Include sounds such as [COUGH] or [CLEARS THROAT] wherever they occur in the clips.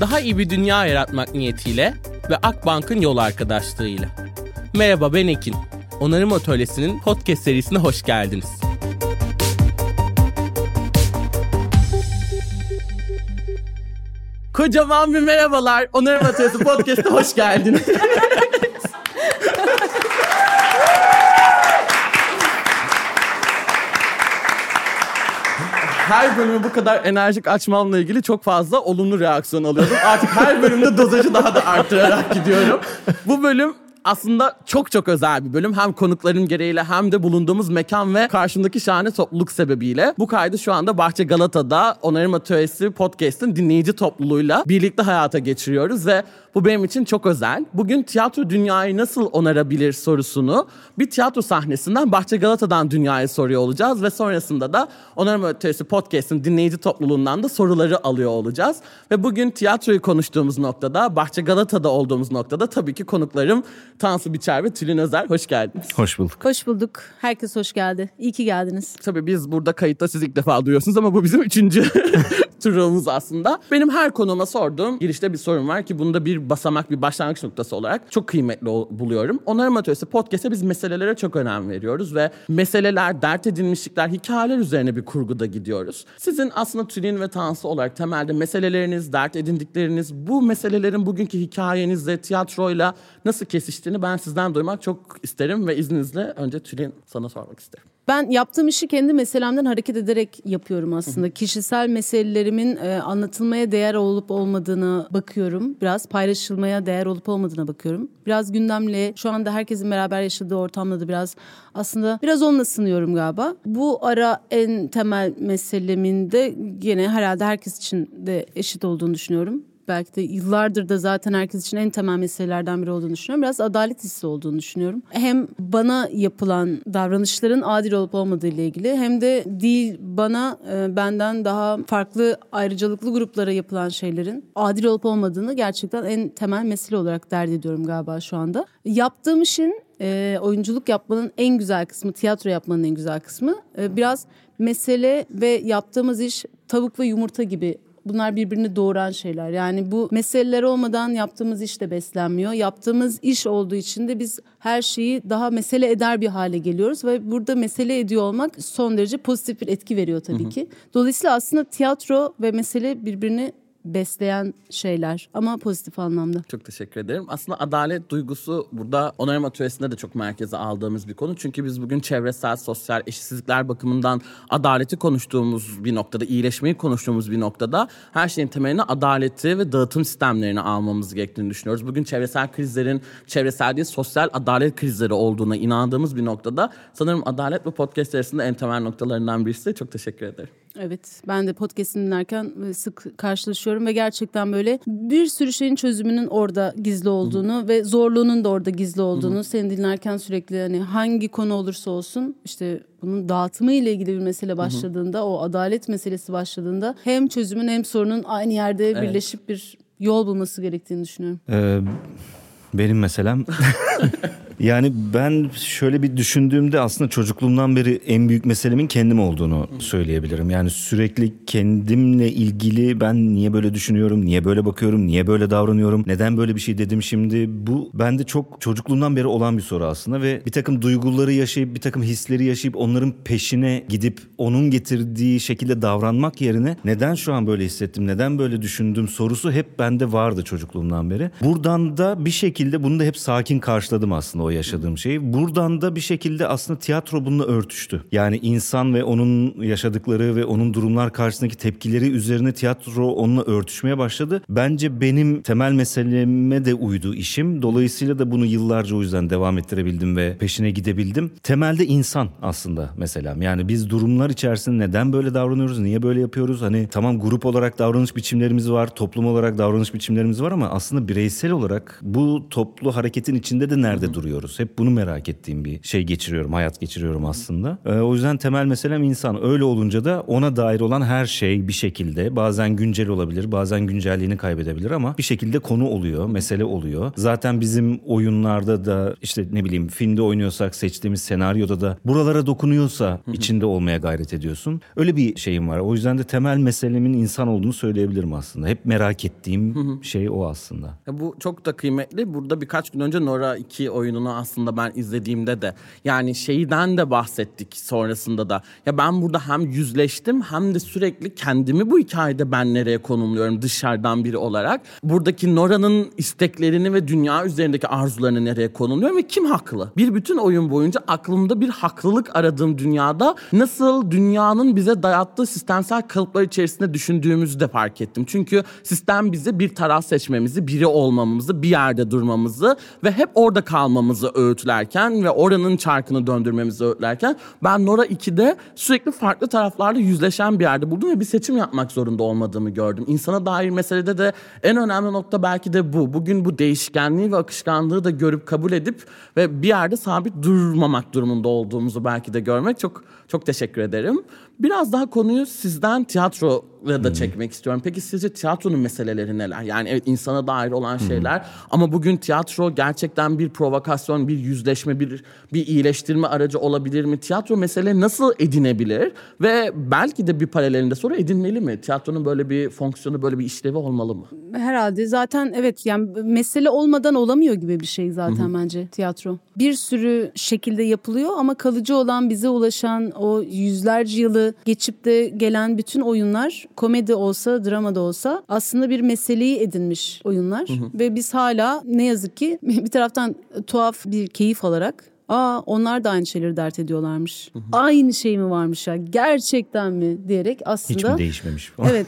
Daha iyi bir dünya yaratmak niyetiyle ve Akbank'ın yol arkadaşlığıyla. Merhaba ben Ekin. Onarım Atölyesi'nin podcast serisine hoş geldiniz. Kocaman bir merhabalar. Onarım Atölyesi podcast'a hoş geldiniz. [LAUGHS] her bölümü bu kadar enerjik açmamla ilgili çok fazla olumlu reaksiyon alıyordum. Artık her bölümde dozajı daha da arttırarak gidiyorum. Bu bölüm aslında çok çok özel bir bölüm. Hem konukların gereğiyle hem de bulunduğumuz mekan ve karşımdaki şahane topluluk sebebiyle. Bu kaydı şu anda Bahçe Galata'da Onarım Atölyesi Podcast'ın dinleyici topluluğuyla birlikte hayata geçiriyoruz ve bu benim için çok özel. Bugün tiyatro dünyayı nasıl onarabilir sorusunu bir tiyatro sahnesinden Bahçe Galata'dan dünyaya soruyor olacağız ve sonrasında da Onarım Atölyesi Podcast'ın dinleyici topluluğundan da soruları alıyor olacağız. Ve bugün tiyatroyu konuştuğumuz noktada, Bahçe Galata'da olduğumuz noktada tabii ki konuklarım Tansu Biçer ve Tülin Özer. Hoş geldiniz. Hoş bulduk. Hoş bulduk. Herkes hoş geldi. İyi ki geldiniz. Tabii biz burada kayıtta siz ilk defa duyuyorsunuz ama bu bizim üçüncü [LAUGHS] turumuz aslında. Benim her konuma sorduğum girişte bir sorun var ki bunda bir basamak, bir başlangıç noktası olarak çok kıymetli buluyorum. Onarım Atölyesi Podcast'e biz meselelere çok önem veriyoruz ve meseleler, dert edilmişlikler, hikayeler üzerine bir kurguda gidiyoruz. Sizin aslında Tülin ve Tansu olarak temelde meseleleriniz, dert edindikleriniz, bu meselelerin bugünkü hikayenizle, tiyatroyla nasıl kesiştiğini ben sizden duymak çok isterim ve izninizle önce Tülin sana sormak isterim. Ben yaptığım işi kendi meselemden hareket ederek yapıyorum aslında. Kişisel meselelerimin e, anlatılmaya değer olup olmadığını bakıyorum. Biraz paylaşılmaya değer olup olmadığına bakıyorum. Biraz gündemle şu anda herkesin beraber yaşadığı ortamda da biraz aslında biraz onunla sınıyorum galiba. Bu ara en temel meselemin de gene herhalde herkes için de eşit olduğunu düşünüyorum belki de yıllardır da zaten herkes için en temel meselelerden biri olduğunu düşünüyorum. Biraz adalet hissi olduğunu düşünüyorum. Hem bana yapılan davranışların adil olup olmadığı ile ilgili hem de değil bana e, benden daha farklı ayrıcalıklı gruplara yapılan şeylerin adil olup olmadığını gerçekten en temel mesele olarak dert ediyorum galiba şu anda. Yaptığım işin e, oyunculuk yapmanın en güzel kısmı, tiyatro yapmanın en güzel kısmı e, biraz mesele ve yaptığımız iş tavuk ve yumurta gibi bunlar birbirini doğuran şeyler. Yani bu meseleler olmadan yaptığımız iş de beslenmiyor. Yaptığımız iş olduğu için de biz her şeyi daha mesele eder bir hale geliyoruz ve burada mesele ediyor olmak son derece pozitif bir etki veriyor tabii hı hı. ki. Dolayısıyla aslında tiyatro ve mesele birbirini besleyen şeyler ama pozitif anlamda. Çok teşekkür ederim. Aslında adalet duygusu burada onarım atölyesinde de çok merkeze aldığımız bir konu. Çünkü biz bugün çevresel, sosyal eşitsizlikler bakımından adaleti konuştuğumuz bir noktada, iyileşmeyi konuştuğumuz bir noktada her şeyin temeline adaleti ve dağıtım sistemlerini almamız gerektiğini düşünüyoruz. Bugün çevresel krizlerin çevresel değil sosyal adalet krizleri olduğuna inandığımız bir noktada sanırım adalet bu podcast arasında en temel noktalarından birisi. Çok teşekkür ederim. Evet ben de podcast'ini dinlerken e, sık karşılaşıyorum ve gerçekten böyle bir sürü şeyin çözümünün orada gizli olduğunu Hı-hı. ve zorluğunun da orada gizli olduğunu Hı-hı. seni dinlerken sürekli hani hangi konu olursa olsun işte bunun dağıtımı ile ilgili bir mesele başladığında Hı-hı. o adalet meselesi başladığında hem çözümün hem sorunun aynı yerde evet. birleşip bir yol bulması gerektiğini düşünüyorum. Ee, benim meselem [LAUGHS] Yani ben şöyle bir düşündüğümde aslında çocukluğumdan beri en büyük meselemin kendim olduğunu söyleyebilirim. Yani sürekli kendimle ilgili ben niye böyle düşünüyorum, niye böyle bakıyorum, niye böyle davranıyorum, neden böyle bir şey dedim şimdi. Bu bende çok çocukluğumdan beri olan bir soru aslında ve bir takım duyguları yaşayıp bir takım hisleri yaşayıp onların peşine gidip onun getirdiği şekilde davranmak yerine neden şu an böyle hissettim, neden böyle düşündüm sorusu hep bende vardı çocukluğumdan beri. Buradan da bir şekilde bunu da hep sakin karşıladım aslında o yaşadığım şey. Buradan da bir şekilde aslında tiyatro bununla örtüştü. Yani insan ve onun yaşadıkları ve onun durumlar karşısındaki tepkileri üzerine tiyatro onunla örtüşmeye başladı. Bence benim temel meseleme de uydu işim. Dolayısıyla da bunu yıllarca o yüzden devam ettirebildim ve peşine gidebildim. Temelde insan aslında mesela. Yani biz durumlar içerisinde neden böyle davranıyoruz, niye böyle yapıyoruz? Hani tamam grup olarak davranış biçimlerimiz var, toplum olarak davranış biçimlerimiz var ama aslında bireysel olarak bu toplu hareketin içinde de nerede duruyoruz? Oluyoruz? Hep bunu merak ettiğim bir şey geçiriyorum, hayat geçiriyorum aslında. Ee, o yüzden temel meselem insan. Öyle olunca da ona dair olan her şey bir şekilde bazen güncel olabilir, bazen güncelliğini kaybedebilir ama bir şekilde konu oluyor, mesele oluyor. Zaten bizim oyunlarda da işte ne bileyim filmde oynuyorsak seçtiğimiz senaryoda da buralara dokunuyorsa içinde olmaya gayret ediyorsun. Öyle bir şeyim var. O yüzden de temel meselemin insan olduğunu söyleyebilirim aslında. Hep merak ettiğim şey o aslında. Ya bu çok da kıymetli. Burada birkaç gün önce Nora 2 oyununu aslında ben izlediğimde de yani şeyden de bahsettik sonrasında da. Ya ben burada hem yüzleştim hem de sürekli kendimi bu hikayede ben nereye konumluyorum dışarıdan biri olarak. Buradaki Nora'nın isteklerini ve dünya üzerindeki arzularını nereye konumluyorum ve kim haklı? Bir bütün oyun boyunca aklımda bir haklılık aradığım dünyada nasıl dünyanın bize dayattığı sistemsel kalıplar içerisinde düşündüğümüzü de fark ettim. Çünkü sistem bize bir taraf seçmemizi, biri olmamamızı, bir yerde durmamızı ve hep orada kalmamızı öğütlerken ve oranın çarkını döndürmemizi öğütlerken ben Nora 2'de sürekli farklı taraflarla yüzleşen bir yerde buldum ve bir seçim yapmak zorunda olmadığımı gördüm. İnsana dair meselede de en önemli nokta belki de bu. Bugün bu değişkenliği ve akışkanlığı da görüp kabul edip ve bir yerde sabit durmamak durumunda olduğumuzu belki de görmek çok çok teşekkür ederim. Biraz daha konuyu sizden tiyatroya da çekmek istiyorum. Peki sizce tiyatronun meseleleri neler? Yani evet insana dair olan şeyler ama bugün tiyatro gerçekten bir provokasyon, bir yüzleşme, bir bir iyileştirme aracı olabilir mi? Tiyatro mesele nasıl edinebilir? Ve belki de bir paralelinde sonra edinmeli mi? Tiyatronun böyle bir fonksiyonu, böyle bir işlevi olmalı mı? Herhalde zaten evet yani mesele olmadan olamıyor gibi bir şey zaten bence tiyatro. Bir sürü şekilde yapılıyor ama kalıcı olan bize ulaşan o yüzlerce yılı geçip de gelen bütün oyunlar komedi olsa drama da olsa aslında bir meseleyi edinmiş oyunlar. Ve biz hala ne yazık ki [LAUGHS] bir taraftan tuhaf bir keyif alarak Aa onlar da aynı şeyleri dert ediyorlarmış. Aynı şey mi varmış ya? Gerçekten mi diyerek aslında Hiç mi değişmemiş falan? Evet.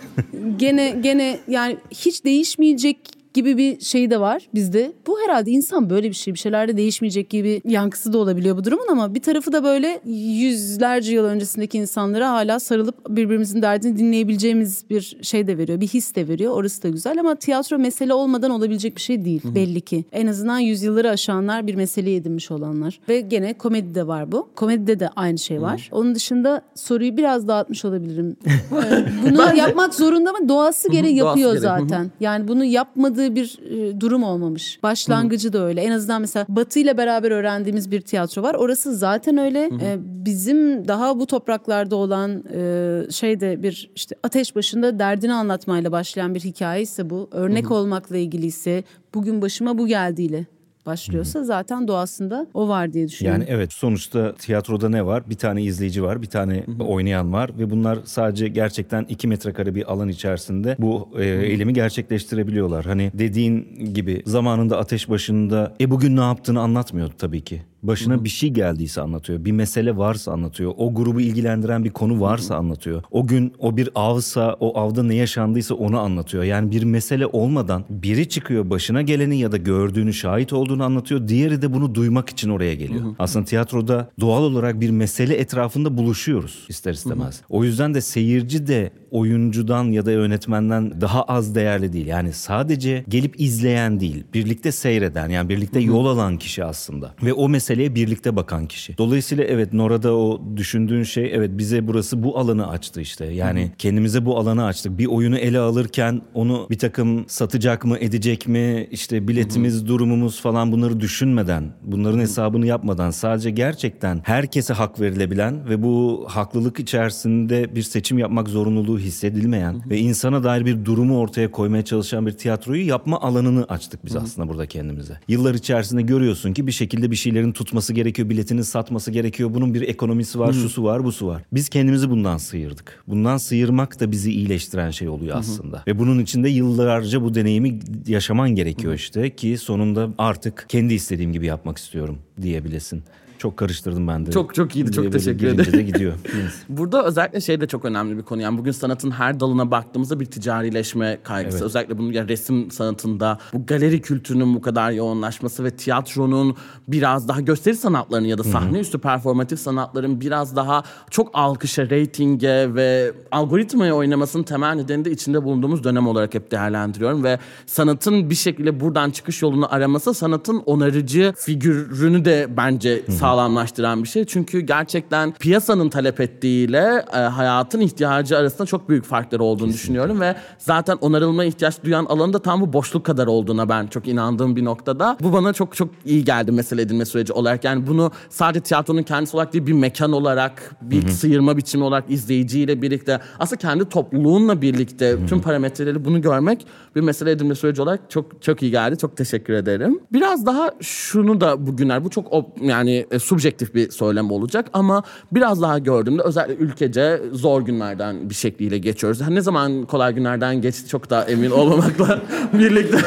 Gene gene yani hiç değişmeyecek gibi bir şey de var bizde. Bu herhalde insan böyle bir şey bir şeylerde değişmeyecek gibi yankısı da olabiliyor bu durumun ama bir tarafı da böyle yüzlerce yıl öncesindeki insanlara hala sarılıp birbirimizin derdini dinleyebileceğimiz bir şey de veriyor. Bir his de veriyor. Orası da güzel ama tiyatro mesele olmadan olabilecek bir şey değil belli ki. En azından yüzyılları aşanlar bir meseleyi edinmiş olanlar. Ve gene komedide var bu. Komedide de aynı şey var. Onun dışında soruyu biraz dağıtmış olabilirim. [LAUGHS] Bunu yapmak zorunda mı? Doğası gereği Doğası yapıyor hı. zaten. Yani bunu yapmadığı bir e, durum olmamış. Başlangıcı da öyle. En azından mesela Batı ile beraber öğrendiğimiz bir tiyatro var. Orası zaten öyle. E, bizim daha bu topraklarda olan e, şey de bir işte ateş başında derdini anlatmayla başlayan bir hikaye ise bu. Örnek olmakla ilgili ise bugün başıma bu geldiyle başlıyorsa zaten doğasında o var diye düşünüyorum. Yani evet sonuçta tiyatroda ne var? Bir tane izleyici var, bir tane oynayan var ve bunlar sadece gerçekten iki metrekare bir alan içerisinde bu e, eylemi gerçekleştirebiliyorlar. Hani dediğin gibi zamanında ateş başında e bugün ne yaptığını anlatmıyordu tabii ki. Başına bir şey geldiyse anlatıyor. Bir mesele varsa anlatıyor. O grubu ilgilendiren bir konu varsa anlatıyor. O gün o bir avsa o avda ne yaşandıysa onu anlatıyor. Yani bir mesele olmadan biri çıkıyor başına geleni ya da gördüğünü şahit olduğunu anlatıyor. Diğeri de bunu duymak için oraya geliyor. Aslında tiyatroda doğal olarak bir mesele etrafında buluşuyoruz ister istemez. O yüzden de seyirci de oyuncudan ya da yönetmenden daha az değerli değil. Yani sadece gelip izleyen değil, birlikte seyreden yani birlikte yol alan kişi aslında. Ve o meseleye birlikte bakan kişi. Dolayısıyla evet Nora'da o düşündüğün şey evet bize burası bu alanı açtı işte. Yani kendimize bu alanı açtık. Bir oyunu ele alırken onu bir takım satacak mı edecek mi işte biletimiz durumumuz falan bunları düşünmeden bunların hesabını yapmadan sadece gerçekten herkese hak verilebilen ve bu haklılık içerisinde bir seçim yapmak zorunluluğu hissedilmeyen ve insana dair bir durumu ortaya koymaya çalışan bir tiyatroyu yapma alanını açtık biz aslında burada kendimize. Yıllar içerisinde görüyorsun ki bir şekilde bir şeylerin tutması gerekiyor, biletinin satması gerekiyor. Bunun bir ekonomisi var, şusu var, busu var. Biz kendimizi bundan sıyırdık. Bundan sıyırmak da bizi iyileştiren şey oluyor aslında. Ve bunun içinde yıllarca bu deneyimi yaşaman gerekiyor işte ki sonunda artık kendi istediğim gibi yapmak istiyorum diyebilesin. Çok karıştırdım ben de. Çok çok iyiydi. Çok teşekkür ederim. de gidiyor. [LAUGHS] Burada özellikle şey de çok önemli bir konu. Yani bugün sanatın her dalına baktığımızda bir ticarileşme kaygısı. Evet. Özellikle bunun yani resim sanatında bu galeri kültürünün bu kadar yoğunlaşması ve tiyatronun biraz daha gösteri sanatlarının ya da sahne üstü performatif sanatların biraz daha çok alkışa, reytinge ve algoritmaya oynamasının temel nedeni de içinde bulunduğumuz dönem olarak hep değerlendiriyorum ve sanatın bir şekilde buradan çıkış yolunu araması sanatın onarıcı figürünü de bence sağlamlaştıran bir şey. Çünkü gerçekten piyasanın talep ettiğiyle e, hayatın ihtiyacı arasında çok büyük farklar olduğunu düşünüyorum ve zaten onarılmaya ihtiyaç duyan alanın da tam bu boşluk kadar olduğuna ben çok inandığım bir noktada. Bu bana çok çok iyi geldi mesele edilme süreci olarak. Yani bunu sadece tiyatronun kendisi olarak değil bir mekan olarak, bir sıyırma biçimi olarak izleyiciyle birlikte aslında kendi topluluğunla birlikte tüm parametreleri bunu görmek bir mesele edilme süreci olarak çok çok iyi geldi. Çok teşekkür ederim. Biraz daha şunu da bugünler bu çok yani e, subjektif bir söylem olacak ama biraz daha gördüğümde özellikle ülkece zor günlerden bir şekliyle geçiyoruz. Ne zaman kolay günlerden geçti çok da emin [LAUGHS] olmamakla birlikte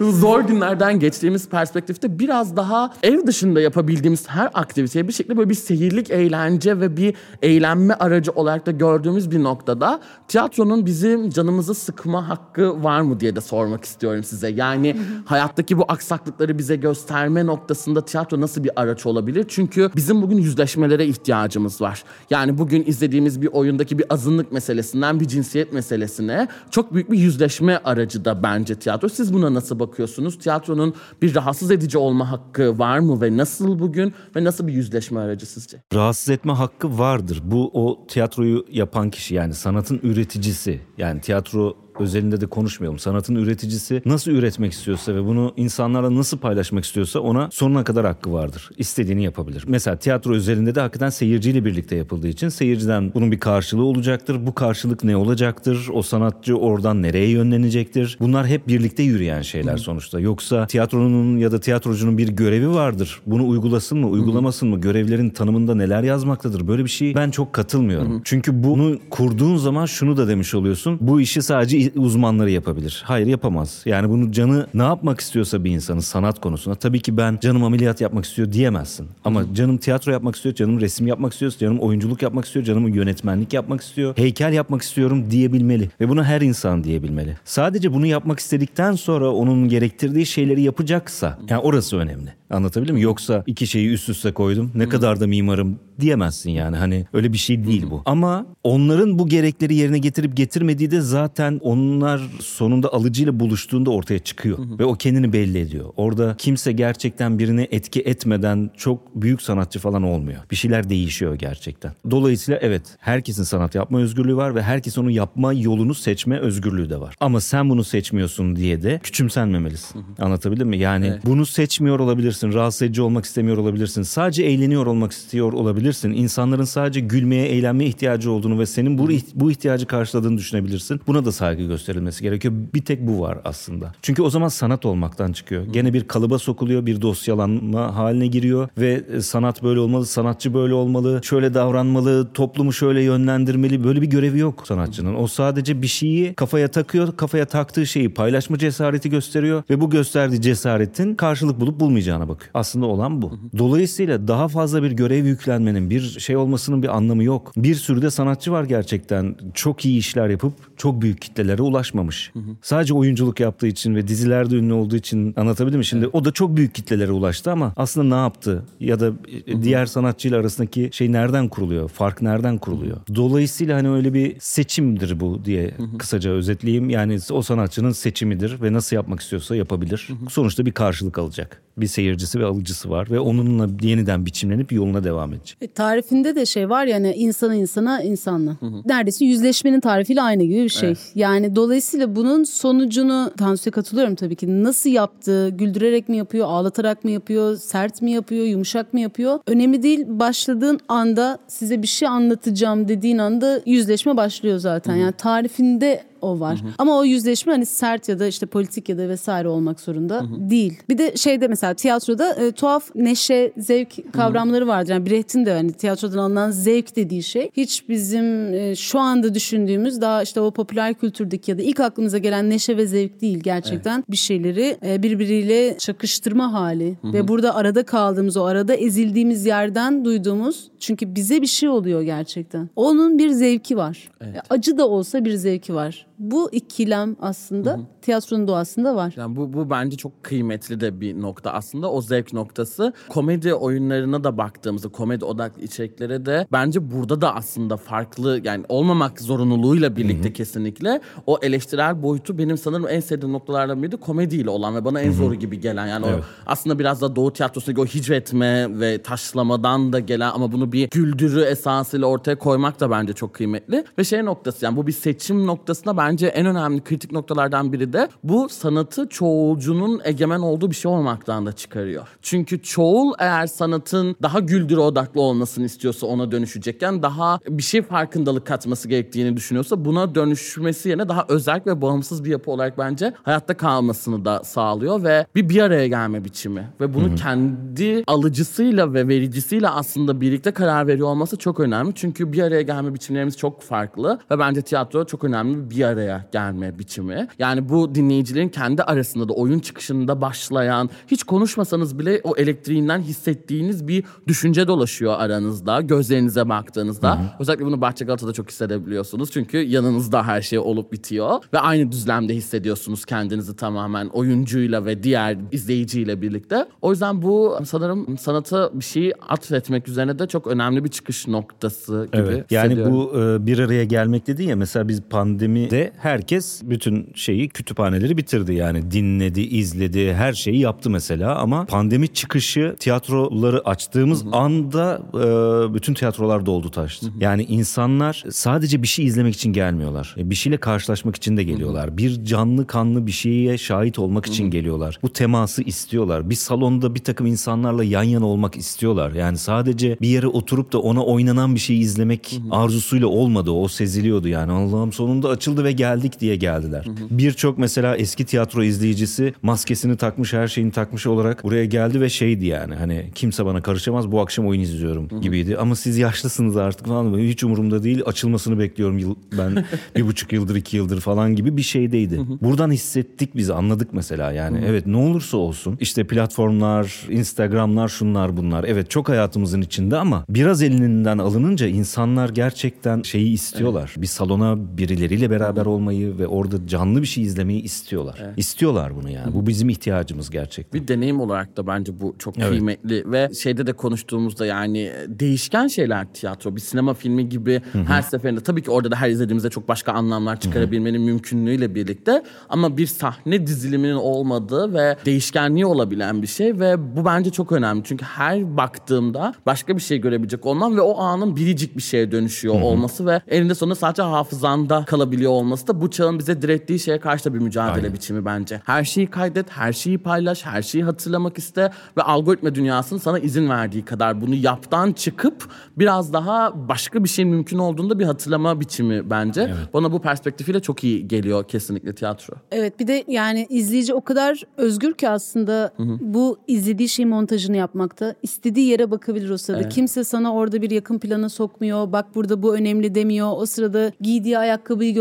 [LAUGHS] zor günlerden geçtiğimiz perspektifte biraz daha ev dışında yapabildiğimiz her aktiviteye bir şekilde böyle bir seyirlik eğlence ve bir eğlenme aracı olarak da gördüğümüz bir noktada tiyatronun bizim canımızı sıkma hakkı var mı diye de sormak istiyorum size. Yani hayattaki bu aksaklıkları bize gösterme noktasında tiyatro nasıl bir araç olabilir? Çünkü bizim bugün yüzleşmelere ihtiyacımız var. Yani bugün izlediğimiz bir oyundaki bir azınlık meselesinden bir cinsiyet meselesine çok büyük bir yüzleşme aracı da bence tiyatro. Siz buna nasıl bakıyorsunuz? Tiyatronun bir rahatsız edici olma hakkı var mı ve nasıl bugün ve nasıl bir yüzleşme aracı sizce? Rahatsız etme hakkı vardır. Bu o tiyatroyu yapan kişi yani sanatın üreticisi. Yani tiyatro özelinde de konuşmayalım. Sanatın üreticisi nasıl üretmek istiyorsa ve bunu insanlarla nasıl paylaşmak istiyorsa ona sonuna kadar hakkı vardır. İstediğini yapabilir. Mesela tiyatro özelinde de hakikaten seyirciyle birlikte yapıldığı için seyirciden bunun bir karşılığı olacaktır. Bu karşılık ne olacaktır? O sanatçı oradan nereye yönlenecektir? Bunlar hep birlikte yürüyen şeyler sonuçta. Yoksa tiyatronun ya da tiyatrocunun bir görevi vardır. Bunu uygulasın mı, uygulamasın mı? Görevlerin tanımında neler yazmaktadır? Böyle bir şey ben çok katılmıyorum. Çünkü bunu kurduğun zaman şunu da demiş oluyorsun. Bu işi sadece uzmanları yapabilir. Hayır yapamaz. Yani bunu canı ne yapmak istiyorsa bir insanın sanat konusunda tabii ki ben canım ameliyat yapmak istiyor diyemezsin. Ama canım tiyatro yapmak istiyor, canım resim yapmak istiyor, canım oyunculuk yapmak istiyor, canım yönetmenlik yapmak istiyor, heykel yapmak istiyorum diyebilmeli. Ve bunu her insan diyebilmeli. Sadece bunu yapmak istedikten sonra onun gerektirdiği şeyleri yapacaksa yani orası önemli. Anlatabildim mi? Yoksa iki şeyi üst üste koydum. Ne kadar da mimarım diyemezsin yani. Hani öyle bir şey değil bu. Ama onların bu gerekleri yerine getirip getirmediği de zaten onlar sonunda alıcıyla buluştuğunda ortaya çıkıyor. Ve o kendini belli ediyor. Orada kimse gerçekten birine etki etmeden çok büyük sanatçı falan olmuyor. Bir şeyler değişiyor gerçekten. Dolayısıyla evet herkesin sanat yapma özgürlüğü var ve herkes onu yapma yolunu seçme özgürlüğü de var. Ama sen bunu seçmiyorsun diye de küçümsenmemelisin. Anlatabildim mi? Yani bunu seçmiyor olabilirsin, rahatsız edici olmak istemiyor olabilirsin. Sadece eğleniyor olmak istiyor olabilirsin. İnsanların sadece gülmeye, eğlenmeye ihtiyacı olduğunu ve senin bu, bu ihtiyacı karşıladığını düşünebilirsin. Buna da saygı gösterilmesi gerekiyor. Bir tek bu var aslında. Çünkü o zaman sanat olmaktan çıkıyor. Gene bir kalıba sokuluyor, bir dosyalanma haline giriyor ve e, sanat böyle olmalı, sanatçı böyle olmalı, şöyle davranmalı, toplumu şöyle yönlendirmeli. Böyle bir görevi yok sanatçının. O sadece bir şeyi kafaya takıyor, kafaya taktığı şeyi paylaşma cesareti gösteriyor ve bu gösterdiği cesaretin karşılık bulup bulmayacağına bakıyor. Aslında olan bu. Dolayısıyla daha fazla bir görev yüklenmenin, bir şey olmasının bir anlamı yok. Bir sürü de sanatçı var gerçekten çok iyi işler yapıp çok büyük kitlelere ulaşmamış. Sadece oyunculuk yaptığı için ve dizilerde ünlü olduğu için anlatabildim mi? Şimdi o da çok büyük kitlelere ulaştı ama aslında ne yaptı? Ya da e, diğer sanatçıyla arasındaki şey nereden kuruluyor? Fark nereden kuruluyor? Dolayısıyla hani öyle bir seçimdir bu diye kısaca özetleyeyim. Yani o sanatçının seçimidir ve nasıl yapmak istiyorsa yapabilir. Sonuçta bir karşılık alacak. Bir seyircisi ve alıcısı var ve onunla yeniden biçimlenip yoluna devam edecek. E, tarifinde de şey var yani insana insana insanla. Neredeyse yüzleşmenin tarifiyle aynı gibi bir şey. Yani dolayısıyla bunun sonucunu Tansu'ya katılıyorum tabii ki. Nasıl yaptığı, güldürerek mi yapıyor, ağlatarak mı yapıyor, sert mi yapıyor, yumuşak mı yapıyor? Önemli değil. Başladığın anda size bir şey anlatacağım dediğin anda yüzleşme başlıyor zaten. Yani tarifinde o var. Ama o yüzleşme hani sert ya da işte politik ya da vesaire olmak zorunda değil. Bir de şeyde mesela tiyatroda e, tuhaf neşe, zevk kavramları vardır. Yani Brecht'in de hani tiyatrodan alınan zevk dediği şey hiç bizim e, şu anda düşündüğümüz daha işte o popüler kültürdeki ya da ilk aklımıza gelen neşe ve zevk değil. Gerçekten bir şeyleri e, birbiriyle çakıştırma hali ve burada arada kaldığımız o arada ezildiğimiz yerden duyduğumuz çünkü bize bir şey oluyor gerçekten. Onun bir zevki var. E, Acı da olsa bir zevki var. Bu ikilem aslında tiyatronun doğasında var. Yani bu, bu bence çok kıymetli de bir nokta aslında o zevk noktası. Komedi oyunlarına da baktığımızda komedi odaklı içeriklere de bence burada da aslında farklı yani olmamak zorunluluğuyla birlikte kesinlikle o eleştirel boyutu benim sanırım en sevdiğim noktalardan biri de komediyle olan ve bana en zoru gibi gelen. Yani o aslında biraz da Doğu tiyatrosundaki o hicvetme ve taşlamadan da gelen ama bunu bir güldürü esasıyla ortaya koymak da bence çok kıymetli. Ve şey noktası yani bu bir seçim noktasında bence en önemli kritik noktalardan biri de bu sanatı çoğulcunun egemen olduğu bir şey olmaktan da çıkarıyor. Çünkü çoğul eğer sanatın daha güldürü odaklı olmasını istiyorsa ona dönüşecekken daha bir şey farkındalık katması gerektiğini düşünüyorsa buna dönüşmesi yerine daha özel ve bağımsız bir yapı olarak bence hayatta kalmasını da sağlıyor ve bir bir araya gelme biçimi ve bunu kendi alıcısıyla ve vericisiyle aslında birlikte karar veriyor olması çok önemli. Çünkü bir araya gelme biçimlerimiz çok farklı ve bence tiyatro çok önemli bir bir araya gelme biçimi. Yani bu dinleyicilerin kendi arasında da oyun çıkışında başlayan hiç konuşmasanız bile o elektriğinden hissettiğiniz bir düşünce dolaşıyor aranızda gözlerinize baktığınızda. Özellikle bunu Bahçe Galata'da çok hissedebiliyorsunuz. Çünkü yanınızda her şey olup bitiyor ve aynı düzlemde hissediyorsunuz kendinizi tamamen oyuncuyla ve diğer izleyiciyle birlikte. O yüzden bu sanırım sanata bir şeyi atfetmek üzerine de çok önemli bir çıkış noktası gibi Evet. Yani bu e, bir araya gelmek dediğin ya mesela biz pandemide herkes bütün şeyi kütüphaneleri bitirdi yani dinledi, izledi, her şeyi yaptı mesela ama pandemi çıkışı tiyatroları açtığımız anda e, bütün tiyatrolar doldu taştı. Yani insanlar sadece bir şey izlemek için gelmiyorlar. E, Bir şeyle karşılaşmak için de geliyorlar. Bir canlı kanlı bir şeye şahit olmak için geliyorlar. Bu teması istiyorlar. Bir salonda bir takım insanlarla yan yana olmak istiyorlar. Yani sadece bir yere oturup da ona oynanan bir şeyi izlemek arzusuyla olmadı. O seziliyordu yani. Allah'ım sonunda açıldı ve geldik diye geldiler. Birçok mesela eski tiyatro izleyicisi maskesini takmış, her şeyini takmış olarak buraya geldi ve şeydi yani hani kimse bana karışamaz bu akşam oyun izliyorum gibiydi. Ama siz yaşlısınız artık falan. Hiç umurumda değil. Açılmasını bekliyorum yıl, ben [LAUGHS] bir buçuk yıldır, iki yıldır falan gibi bir şeydeydi. Buradan hissettik biz anladık mesela yani. Evet ne olursa olsun işte platformlar, Instagramlar şunlar bunlar. Evet çok hayatımızın içinde ama biraz elinden alınınca insanlar gerçekten şeyi istiyorlar. Bir salona birileriyle beraber olmayı ve orada canlı bir şey izlemeyi istiyorlar. İstiyorlar bunu yani. Bu bizim ihtiyacımız gerçekten. Bir deneyim olarak da bence bu çok Evet. kıymetli ve şeyde de konuştuğumuzda yani değişken şeyler tiyatro. Bir sinema filmi gibi her seferinde tabii ki orada da her izlediğimizde çok başka anlamlar çıkarabilmenin mümkünlüğüyle birlikte ama bir sahne diziliminin olmadığı ve değişkenliği olabilen bir şey ve bu bence çok önemli. Çünkü her baktığımda başka bir şey görebilecek olmam ve o anın biricik bir şeye dönüşüyor olması ve elinde sonunda sadece hafızanda kalabiliyor olması da bu çağın bize direttiği şeye karşı da bir mücadele Aynen. biçimi bence. Her şeyi kaydet, her şeyi paylaş, her şeyi hatırlamak iste ve algoritma dünyasının sana izin verdiği kadar bunu yaptan çıkıp biraz daha başka bir şeyin mümkün olduğunda bir hatırlama biçimi bence. Bana bu perspektifiyle çok iyi geliyor kesinlikle tiyatro. Evet bir de yani izleyici o kadar özgür ki aslında bu izlediği şeyin montajını yapmakta. istediği yere bakabilir o sırada. Kimse sana orada bir yakın plana sokmuyor. Bak burada bu önemli demiyor. O sırada giydiği ayakkabıyı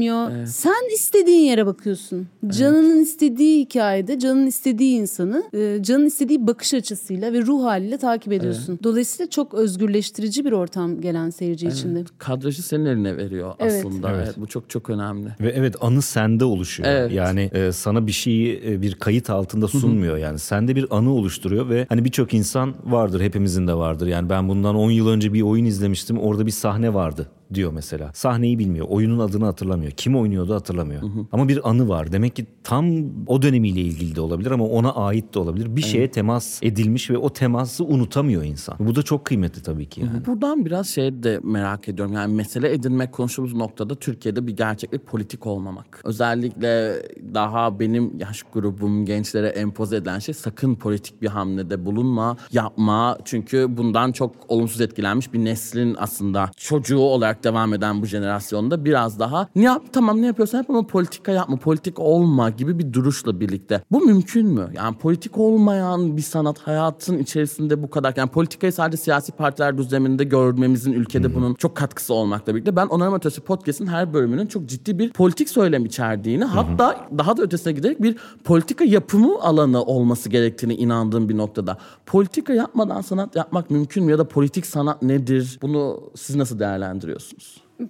göstermiyor. Sen istediğin yere bakıyorsun. Canının istediği hikayede canın istediği insanı e, canın istediği bakış açısıyla ve ruh haliyle takip ediyorsun. Dolayısıyla çok özgürleştirici bir ortam gelen seyirci için de. Kadrajı senin eline veriyor Evet. aslında. Evet. Evet, bu çok çok önemli. Ve evet anı sende oluşuyor. Evet. Yani e, sana bir şeyi e, bir kayıt altında sunmuyor yani. Sende bir anı oluşturuyor ve hani birçok insan vardır hepimizin de vardır. Yani ben bundan 10 yıl önce bir oyun izlemiştim. Orada bir sahne vardı diyor mesela. Sahneyi bilmiyor. Oyunun adını hatırlamıyor. Kim oynuyordu hatırlamıyor. Ama bir anı var. Demek ki tam o dönemiyle ilgili de olabilir ama ona ait de olabilir. Bir şeye temas edilmiş ve o teması unutamıyor insan. Bu da çok kıymetli tabii ki yani. Buradan biraz şey de merak ediyorum. Yani mesele edinmek konuştuğumuz noktada Türkiye'de bir gerçeklik politik olmamak. Özellikle daha benim yaş grubum gençlere empoze edilen şey sakın politik bir hamlede bulunma, yapma. Çünkü bundan çok olumsuz etkilenmiş bir neslin aslında çocuğu olarak devam eden bu jenerasyonda biraz daha ne yap tamam ne yapıyorsan yap ama politika yapma, politik olma gibi bir duruşla birlikte. Bu mümkün mü? Yani politik olmayan bir sanat hayatın içerisinde bu kadar yani politikayı sadece siyasi partiler düzleminde görmemizin ülkede bunun çok katkısı olmakla birlikte ben Onarım Ötesi Podcast'in her bölümünün çok ciddi bir politik söylem içerdiğini hatta daha da ötesine giderek bir politika yapımı alanı olması gerektiğini inandığım bir noktada. Politika yapmadan sanat yapmak mümkün mü ya da politik sanat nedir? Bunu siz nasıl değerlendiriyorsunuz?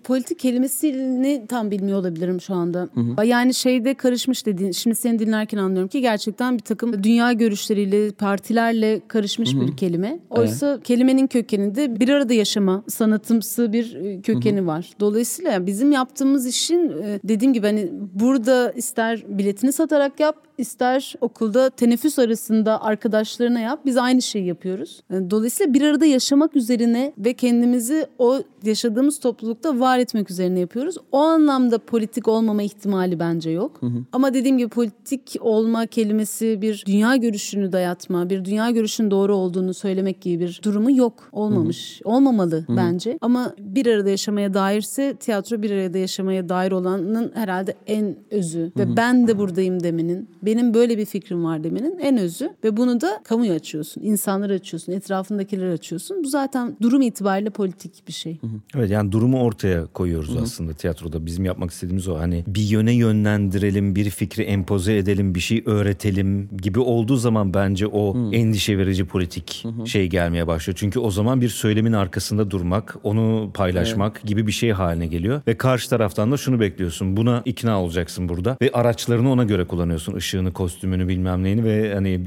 Politik kelimesini tam bilmiyor olabilirim şu anda. Yani şeyde karışmış dediğin, şimdi seni dinlerken anlıyorum ki gerçekten bir takım dünya görüşleriyle, partilerle karışmış bir kelime. Oysa kelimenin kökeninde bir arada yaşama, sanatımsı bir e, kökeni var. Dolayısıyla bizim yaptığımız işin e, dediğim gibi hani burada ister biletini satarak yap, ister okulda teneffüs arasında arkadaşlarına yap. Biz aynı şeyi yapıyoruz. E, Dolayısıyla bir arada yaşamak üzerine ve kendimizi o yaşadığımız toplulukta var etmek üzerine yapıyoruz. O anlamda politik olmama ihtimali bence yok. Ama dediğim gibi politik olma kelimesi bir dünya görüşünü dayatma, bir dünya görüşünün doğru olduğunu söylemek gibi bir durumu yok. Olmamış. Olmamalı bence. Ama bir arada yaşamaya dairse tiyatro bir arada yaşamaya dair olanın herhalde en özü. Ve ben de buradayım demenin, benim böyle bir fikrim var demenin en özü. Ve bunu da kamuya açıyorsun, insanlara açıyorsun, etrafındakileri açıyorsun. Bu zaten durum itibariyle politik bir şey. Evet yani durumu ortaya koyuyoruz aslında tiyatroda. Bizim yapmak istediğimiz o. Hani bir yöne yönlendirelim, bir fikri empoze edelim, bir şey öğretelim gibi olduğu zaman bence o endişe verici politik şey gelmeye başlıyor. Çünkü o zaman bir söylemin arkasında durmak, onu paylaşmak gibi bir şey haline geliyor. Ve karşı taraftan da şunu bekliyorsun. Buna ikna olacaksın burada ve araçlarını ona göre kullanıyorsun. Işığını, kostümünü bilmem neyini ve hani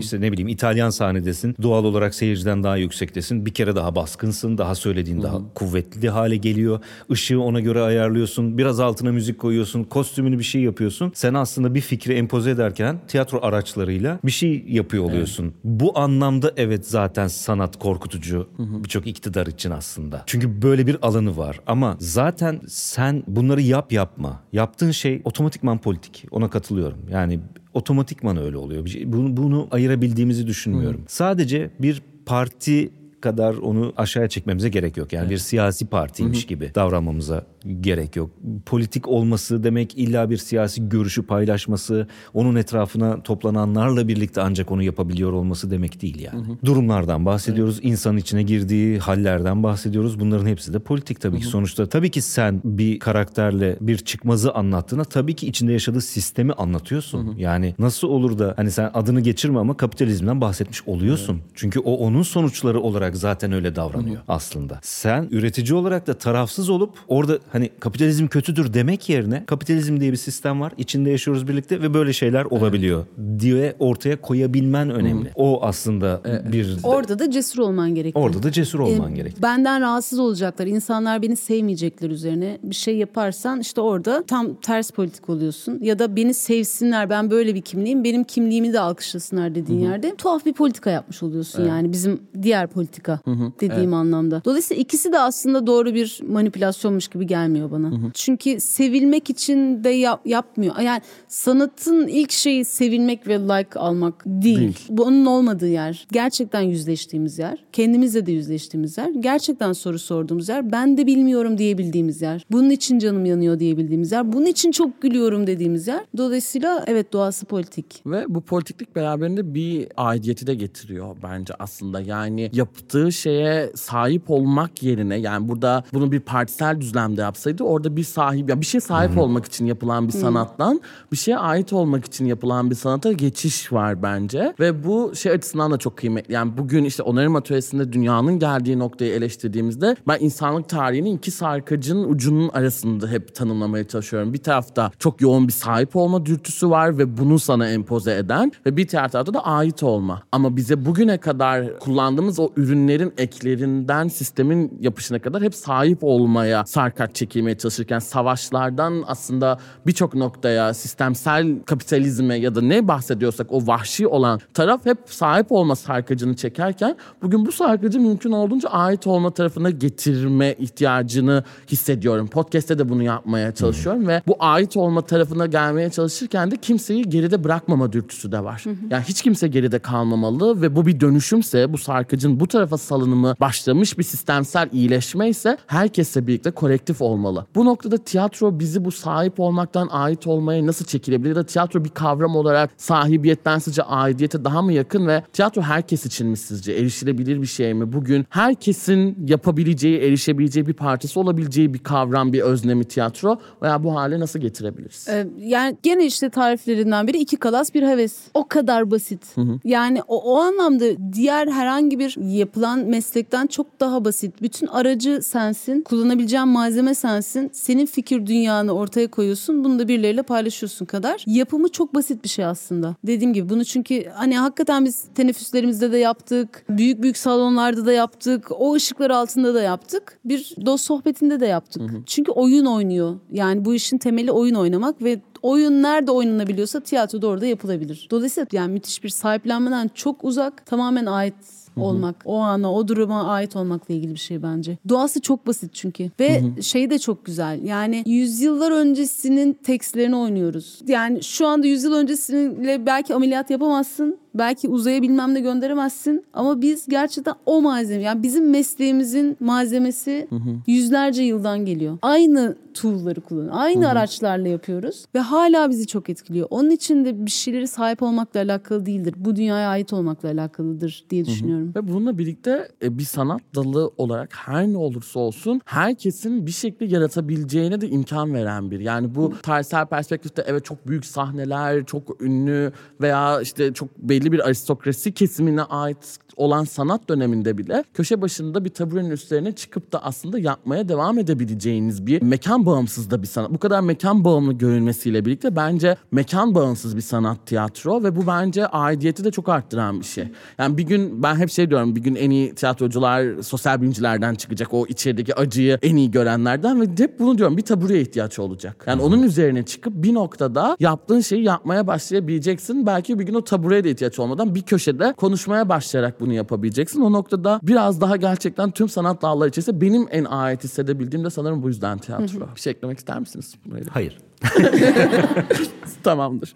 işte ne bileyim İtalyan sahnedesin. Doğal olarak seyirciden daha yüksektesin. Bir kere daha baskınsın, daha söylediğin daha kuvvetli hale geliyor. Işığı ona göre ayarlıyorsun. Biraz altına müzik koyuyorsun. Kostümünü bir şey yapıyorsun. Sen aslında bir fikri empoze ederken tiyatro araçlarıyla bir şey yapıyor oluyorsun. Bu anlamda evet zaten sanat korkutucu birçok iktidar için aslında. Çünkü böyle bir alanı var. Ama zaten sen bunları yap yapma. Yaptığın şey otomatikman politik. Ona katılıyorum. Yani otomatikman öyle oluyor. Şey- Bunu, bunu ayırabildiğimizi düşünmüyorum. Sadece bir parti kadar onu aşağıya çekmemize gerek yok. Yani bir siyasi partiymiş gibi davranmamıza gerek yok. Politik olması demek illa bir siyasi görüşü paylaşması, onun etrafına toplananlarla birlikte ancak onu yapabiliyor olması demek değil yani. Durumlardan bahsediyoruz, insan içine girdiği hallerden bahsediyoruz. Bunların hepsi de politik tabii ki. Sonuçta tabii ki sen bir karakterle bir çıkmazı anlattığında tabii ki içinde yaşadığı sistemi anlatıyorsun. Yani nasıl olur da hani sen adını geçirme ama kapitalizmden bahsetmiş oluyorsun. Çünkü o onun sonuçları olarak zaten öyle davranıyor aslında. Sen üretici olarak da tarafsız olup orada hani kapitalizm kötüdür demek yerine kapitalizm diye bir sistem var. içinde yaşıyoruz birlikte ve böyle şeyler olabiliyor diye ortaya koyabilmen önemli. O aslında bir Orada da cesur olman gerekiyor. orada da cesur olman E, gerek. Benden rahatsız olacaklar. İnsanlar beni sevmeyecekler üzerine bir şey yaparsan işte orada tam ters politik oluyorsun. Ya da beni sevsinler ben böyle bir kimliğim benim kimliğimi de alkışlasınlar dediğin yerde tuhaf bir politika yapmış oluyorsun yani bizim diğer politika dediğim anlamda. Dolayısıyla ikisi de aslında doğru bir manipülasyonmuş gibi gelmiyor bana. Çünkü sevilmek için de yap- yapmıyor. Yani sanatın ilk şeyi sevilmek ve like almak değil. Değil. Bu onun olmadığı yer. Gerçekten yüzleştiğimiz yer. Kendimizle de yüzleştiğimiz yer. Gerçekten soru sorduğumuz yer. Ben de bilmiyorum diyebildiğimiz yer. Bunun için canım yanıyor diyebildiğimiz yer. Bunun için çok gülüyorum dediğimiz yer. Dolayısıyla evet doğası politik. Ve bu politiklik beraberinde bir aidiyeti de getiriyor bence aslında. Yani yaptığı şeye sahip olmak yerine yani burada bunu bir partisel düzlemde yapsaydı orada bir sahip ya bir şeye sahip olmak için yapılan bir sanattan bir şeye ait olmak için yapılan bir sanata geçiş var bence. Ve bu şey açısından da çok kıymetli. Yani bugün işte onarım atölyesinde dünyanın geldiği noktayı eleştirdiğimizde ben insanlık tarihinin iki sarkacının ucunun arasında hep tanımlamaya çalışıyorum. Bir tarafta çok yoğun bir sahip olma dürtüsü var ve bunu sana empoze eden ve bir diğer tarafta da ait olma. Ama bize bugüne kadar kullandığımız o ürünlerin eklerinden sistemin yapışına kadar hep sahip olmaya sarkaç çekilmeye çalışırken savaşlardan aslında birçok noktaya sistemsel kapitalizme ya da ne bahsediyorsak o vahşi olan taraf hep sahip olma sarkacını çekerken bugün bu sarkacı mümkün olduğunca ait olma tarafına getirme ihtiyacını hissediyorum. Podcast'te de bunu yapmaya çalışıyorum ve bu ait olma tarafına gelmeye çalışırken de kimseyi geride bırakmama dürtüsü de var. Yani hiç kimse geride kalmamalı ve bu bir dönüşümse bu sarkacın bu tarafa tarafa salınımı başlamış bir sistemsel iyileşme ise herkesle birlikte kolektif olmalı. Bu noktada tiyatro bizi bu sahip olmaktan ait olmaya nasıl çekilebilir? Ya da tiyatro bir kavram olarak sahibiyetten sizce aidiyete daha mı yakın ve tiyatro herkes için mi sizce? Erişilebilir bir şey mi? Bugün herkesin yapabileceği, erişebileceği bir parçası olabileceği bir kavram, bir özne mi tiyatro veya bu hale nasıl getirebiliriz? Ee, yani gene işte tariflerinden biri iki kalas bir heves. O kadar basit. Yani o, o anlamda diğer herhangi bir yapılan meslekten çok daha basit. Bütün aracı sensin, kullanabileceğin malzeme sensin. Senin fikir dünyanı ortaya koyuyorsun. Bunu da birileriyle paylaşıyorsun kadar. Yapımı çok basit bir şey aslında. Dediğim gibi bunu çünkü hani hakikaten biz teneffüslerimizde de yaptık. Büyük büyük salonlarda da yaptık. O ışıklar altında da yaptık. Bir dost sohbetinde de yaptık. Çünkü oyun oynuyor. Yani bu işin temeli oyun oynamak ve oyun nerede oynanabiliyorsa tiyatroda orada yapılabilir. Dolayısıyla yani müthiş bir sahiplenmeden çok uzak, tamamen ait olmak. O ana, o duruma ait olmakla ilgili bir şey bence. Doğası çok basit çünkü. Ve şey de çok güzel. Yani yüzyıllar öncesinin tekstlerini oynuyoruz. Yani şu anda yüzyıl öncesiyle belki ameliyat yapamazsın. Belki uzaya bilmem ne gönderemezsin. Ama biz gerçekten o malzeme. Yani bizim mesleğimizin malzemesi yüzlerce yıldan geliyor. Aynı tool'ları kullanıyoruz. Aynı araçlarla yapıyoruz. Ve hala bizi çok etkiliyor. Onun için de bir şeyleri sahip olmakla alakalı değildir. Bu dünyaya ait olmakla alakalıdır diye düşünüyorum. Ve bununla birlikte e, bir sanat dalı olarak her ne olursa olsun herkesin bir şekilde yaratabileceğine de imkan veren bir. Yani bu tarihsel perspektifte evet çok büyük sahneler, çok ünlü veya işte çok belli bir aristokrasi kesimine ait olan sanat döneminde bile köşe başında bir taburenin üstlerine çıkıp da aslında yapmaya devam edebileceğiniz bir mekan bağımsız da bir sanat. Bu kadar mekan bağımlı görülmesiyle birlikte bence mekan bağımsız bir sanat tiyatro ve bu bence aidiyeti de çok arttıran bir şey. Yani bir gün ben hep şey diyorum bir gün en iyi tiyatrocular sosyal bilimcilerden çıkacak o içerideki acıyı en iyi görenlerden ve hep bunu diyorum bir tabureye ihtiyaç olacak. Yani onun üzerine çıkıp bir noktada yaptığın şeyi yapmaya başlayabileceksin. Belki bir gün o tabureye de ihtiyaç olmadan bir köşede konuşmaya başlayarak bunu yapabileceksin. O noktada biraz daha gerçekten tüm sanat dalları içerisinde benim en ait hissedebildiğim de sanırım bu yüzden tiyatro. Bir şey eklemek ister misiniz? Hayır. [LAUGHS] Tamamdır.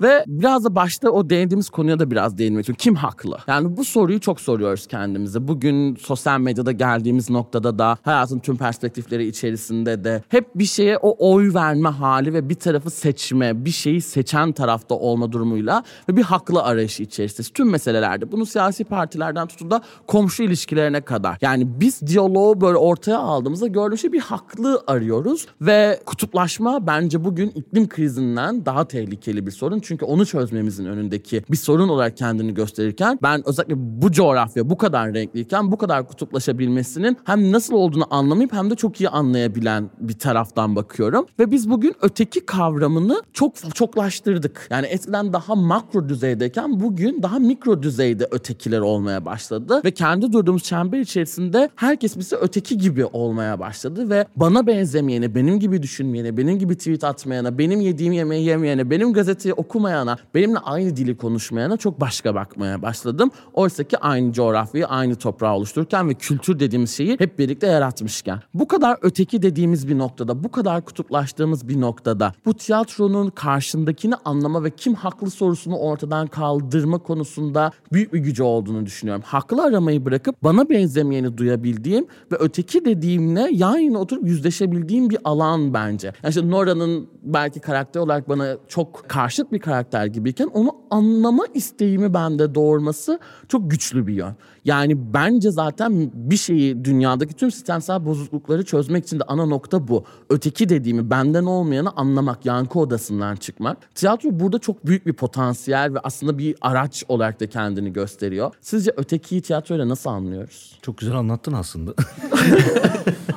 Ve biraz da başta o değindiğimiz konuya da biraz değinmek istiyorum. Kim haklı? Yani bu soruyu çok soruyoruz kendimize. Bugün sosyal medyada geldiğimiz noktada da hayatın tüm perspektifleri içerisinde de hep bir şeye o oy verme hali ve bir tarafı seçme, bir şeyi seçen tarafta olma durumuyla ve bir haklı arayışı içerisinde. Tüm meselelerde. Bunu siyasi partilerden tutun da komşu ilişkilerine kadar. Yani biz diyaloğu böyle ortaya aldığımızda gördüğümüz şey bir haklı arıyoruz ve kutuplaşma bence bugün iklim krizinden daha tehlikeli bir sorun. Çünkü onu çözmemizin önündeki bir sorun olarak kendini gösterirken ben özellikle bu coğrafya bu kadar renkliyken bu kadar kutuplaşabilmesinin hem nasıl olduğunu anlamayıp hem de çok iyi anlayabilen bir taraftan bakıyorum. Ve biz bugün öteki kavramını çok çoklaştırdık. Yani eskiden daha makro düzeydeyken bugün daha mikro düzeyde ötekiler olmaya başladı. Ve kendi durduğumuz çember içerisinde herkes bize öteki gibi olmaya başladı. Ve bana benzemeyene, benim gibi düşünmeyene, benim gibi tweet atmayana, benim yediğim yemeği yemeyene, benim gazeteyi okumayana, benimle aynı dili konuşmayana çok başka bakmaya başladım. Oysa ki aynı coğrafyayı, aynı toprağı oluştururken ve kültür dediğimiz şeyi hep birlikte yaratmışken. Bu kadar öteki dediğimiz bir noktada, bu kadar kutuplaştığımız bir noktada bu tiyatronun karşındakini anlama ve kim haklı sorusunu ortadan kaldırma konusunda büyük bir gücü olduğunu düşünüyorum. Haklı aramayı bırakıp bana benzemeyeni duyabildiğim ve öteki dediğimle yan yana oturup yüzleşebildiğim bir alan bence. Yani işte Nora'nın belki karakter olarak bana çok karşıt bir karakter gibiyken onu anlama isteğimi bende doğurması çok güçlü bir yön. Yani bence zaten bir şeyi dünyadaki tüm sistemsel bozuklukları çözmek için de ana nokta bu. Öteki dediğimi benden olmayanı anlamak, yankı odasından çıkmak. Tiyatro burada çok büyük bir potansiyel ve aslında bir araç olarak da kendini gösteriyor. Sizce ötekiyi tiyatroyla nasıl anlıyoruz? Çok güzel anlattın aslında. [LAUGHS]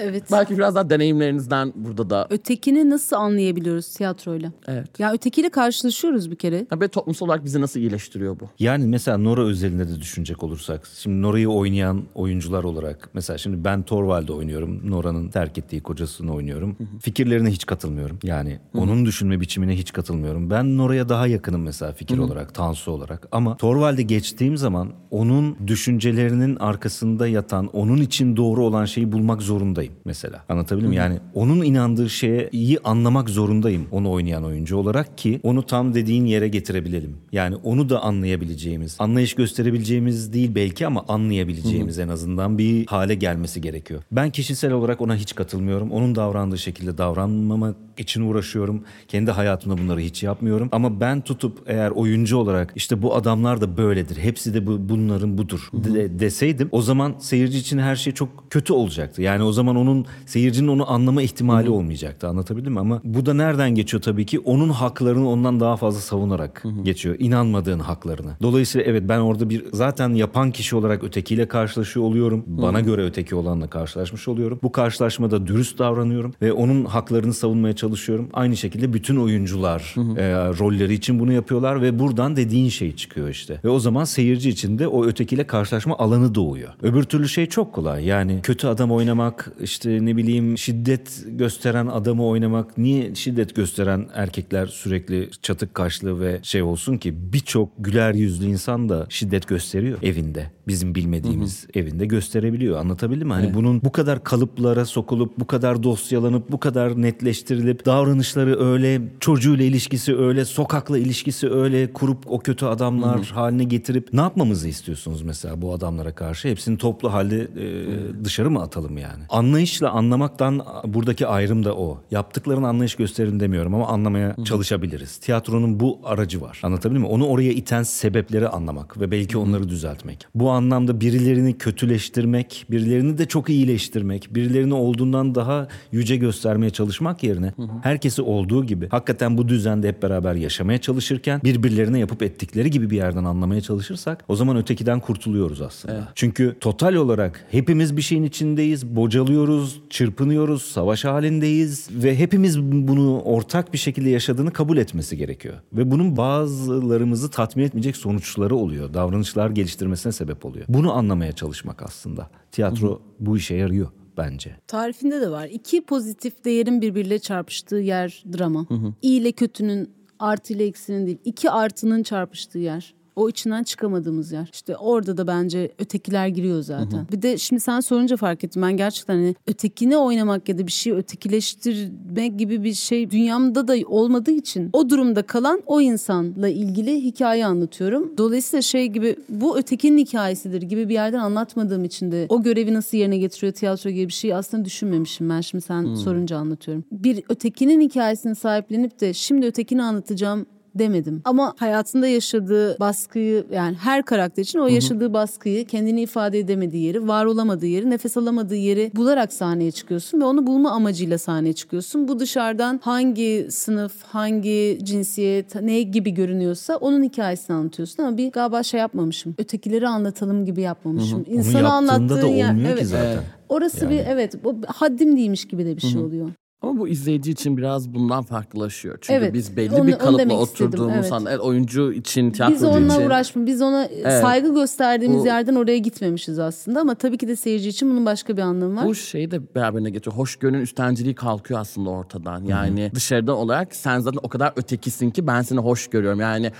Evet. Belki biraz daha deneyimlerinizden burada da Ötekini nasıl anlayabiliyoruz tiyatroyla? Evet. Ya ötekiyle karşılaşıyoruz bir kere. Ya ve toplumsal olarak bizi nasıl iyileştiriyor bu? Yani mesela Nora özelinde de düşünecek olursak. Şimdi Nora'yı oynayan oyuncular olarak. Mesela şimdi ben Torvald'ı oynuyorum. Nora'nın terk ettiği kocasını oynuyorum. Fikirlerine hiç katılmıyorum. Yani onun düşünme biçimine hiç katılmıyorum. Ben Nora'ya daha yakınım mesela fikir olarak, Tansu olarak. Ama Torvald'e geçtiğim zaman onun düşüncelerinin arkasında yatan, onun için doğru olan şeyi bulmak zorundayım mesela. Anlatabildim mi? Yani onun inandığı şeye iyi anlamak zorundayım onu oynayan oyuncu olarak ki onu tam dediğin yere getirebilelim. Yani onu da anlayabileceğimiz, anlayış gösterebileceğimiz değil belki ama anlayabileceğimiz en azından bir hale gelmesi gerekiyor. Ben kişisel olarak ona hiç katılmıyorum. Onun davrandığı şekilde davranmamak için uğraşıyorum. Kendi hayatımda bunları hiç yapmıyorum. Ama ben tutup eğer oyuncu olarak işte bu adamlar da böyledir. Hepsi de bu, bunların budur de, deseydim o zaman seyirci için her şey çok kötü olacaktı. Yani o zaman onun seyircinin onu anlama ihtimali olmayacaktı. Anlatabildim mi? Ama bu da nereden geçiyor tabii ki? Onun haklarını ondan daha fazla savunarak geçiyor. İnanmadığın haklarını. Dolayısıyla evet ben orada bir zaten yapan kişi olarak ötekiyle karşılaşıyor oluyorum. Bana göre öteki olanla karşılaşmış oluyorum. Bu karşılaşmada dürüst davranıyorum ve onun haklarını savunmaya çalışıyorum. Aynı şekilde bütün oyuncular e, rolleri için bunu yapıyorlar ve buradan dediğin şey çıkıyor işte. Ve o zaman seyirci için de o ötekiyle karşılaşma alanı doğuyor. Öbür türlü şey çok kolay. Yani kötü adam oynamak, işte ne bileyim şiddet gösteren adamı oynamak. Niye şiddet gösteren erkekler sürekli çatık kaşlı ve şey olsun ki birçok güler yüzlü insan da şiddet gösteriyor evinde. Bizim bilmediğimiz evinde gösterebiliyor. Anlatabildim mi? Hani bunun bu kadar kalıplara sokulup, bu kadar dosyalanıp, bu kadar netleştirilip, davranışları öyle, çocuğuyla ilişkisi öyle, sokakla ilişkisi öyle kurup o kötü adamlar haline getirip ne yapmamızı istiyorsunuz mesela bu adamlara karşı? Hepsini toplu halde e, dışarı mı atalım yani? Anlayışla anlamaktan buradaki ayrım da o. Yaptıklarını anlayış gösterin demiyorum ama anlamaya çalışabiliriz. Tiyatronun bu aracı var. Anlatabildim mi? Onu oraya iten sebepleri anlamak ve belki onları düzeltmek. Bu anlamda birilerini kötüleştirmek, birilerini de çok iyileştirmek, birilerini olduğundan daha yüce göstermeye çalışmak yerine herkesi olduğu gibi hakikaten bu düzende hep beraber yaşamaya çalışırken birbirlerine yapıp ettikleri gibi bir yerden anlamaya çalışırsak o zaman ötekiden kurtuluyoruz aslında. Çünkü total olarak hepimiz bir şeyin içindeyiz, bocalıyoruz, çırpınıyoruz, savaş halindeyiz ve hepimiz bunu ortak bir şekilde yaşadığını kabul etmesi gerekiyor. Ve bunun bazılarımızı tatmin etmeyecek sonuçları oluyor. Davranışlar geliştirmesine sebep oluyor. Bunu anlamaya çalışmak aslında. Tiyatro bu işe yarıyor bence. Tarifinde de var. İki pozitif değerin birbiriyle çarpıştığı yer drama. İyi ile kötünün, artı ile eksinin değil. İki artının çarpıştığı yer. O içinden çıkamadığımız yer. İşte orada da bence ötekiler giriyor zaten. Bir de şimdi sen sorunca fark ettim. Ben gerçekten hani ötekini oynamak ya da bir şeyi ötekileştirmek gibi bir şey dünyamda da olmadığı için o durumda kalan o insanla ilgili hikaye anlatıyorum. Dolayısıyla şey gibi bu ötekinin hikayesidir gibi bir yerden anlatmadığım için de o görevi nasıl yerine getiriyor tiyatro gibi bir şey aslında düşünmemişim ben şimdi sen sorunca anlatıyorum. Bir ötekinin hikayesini sahiplenip de şimdi ötekini anlatacağım demedim. Ama hayatında yaşadığı baskıyı yani her karakter için o yaşadığı baskıyı, kendini ifade edemediği yeri, var olamadığı yeri, nefes alamadığı yeri bularak sahneye çıkıyorsun ve onu bulma amacıyla sahneye çıkıyorsun. Bu dışarıdan hangi sınıf, hangi cinsiyet, ne gibi görünüyorsa onun hikayesini anlatıyorsun ama bir galiba şey yapmamışım. Ötekileri anlatalım gibi yapmamışım. Yaptığında anlattığın da yer- olmuyor evet. ki zaten. Orası bir evet bu haddim değilmiş gibi de bir şey oluyor. Ama bu izleyici için biraz bundan farklılaşıyor. Çünkü Evet, biz belli onu- bir kalıpla demek istedim, oturduğumuz evet. anda evet, oyuncu için, Biz tiyatrocu onunla için. uğraşmıyoruz. Biz ona saygı gösterdiğimiz Bu- yerden oraya gitmemişiz aslında ama tabii ki de seyirci için bunun başka bir anlamı var. Bu şeyi de beraberine getiriyor. Hoşgörünün üstenciliği kalkıyor aslında ortadan. Yani dışarıdan olarak sen zaten o kadar ötekisin ki ben seni hoş görüyorum. Yani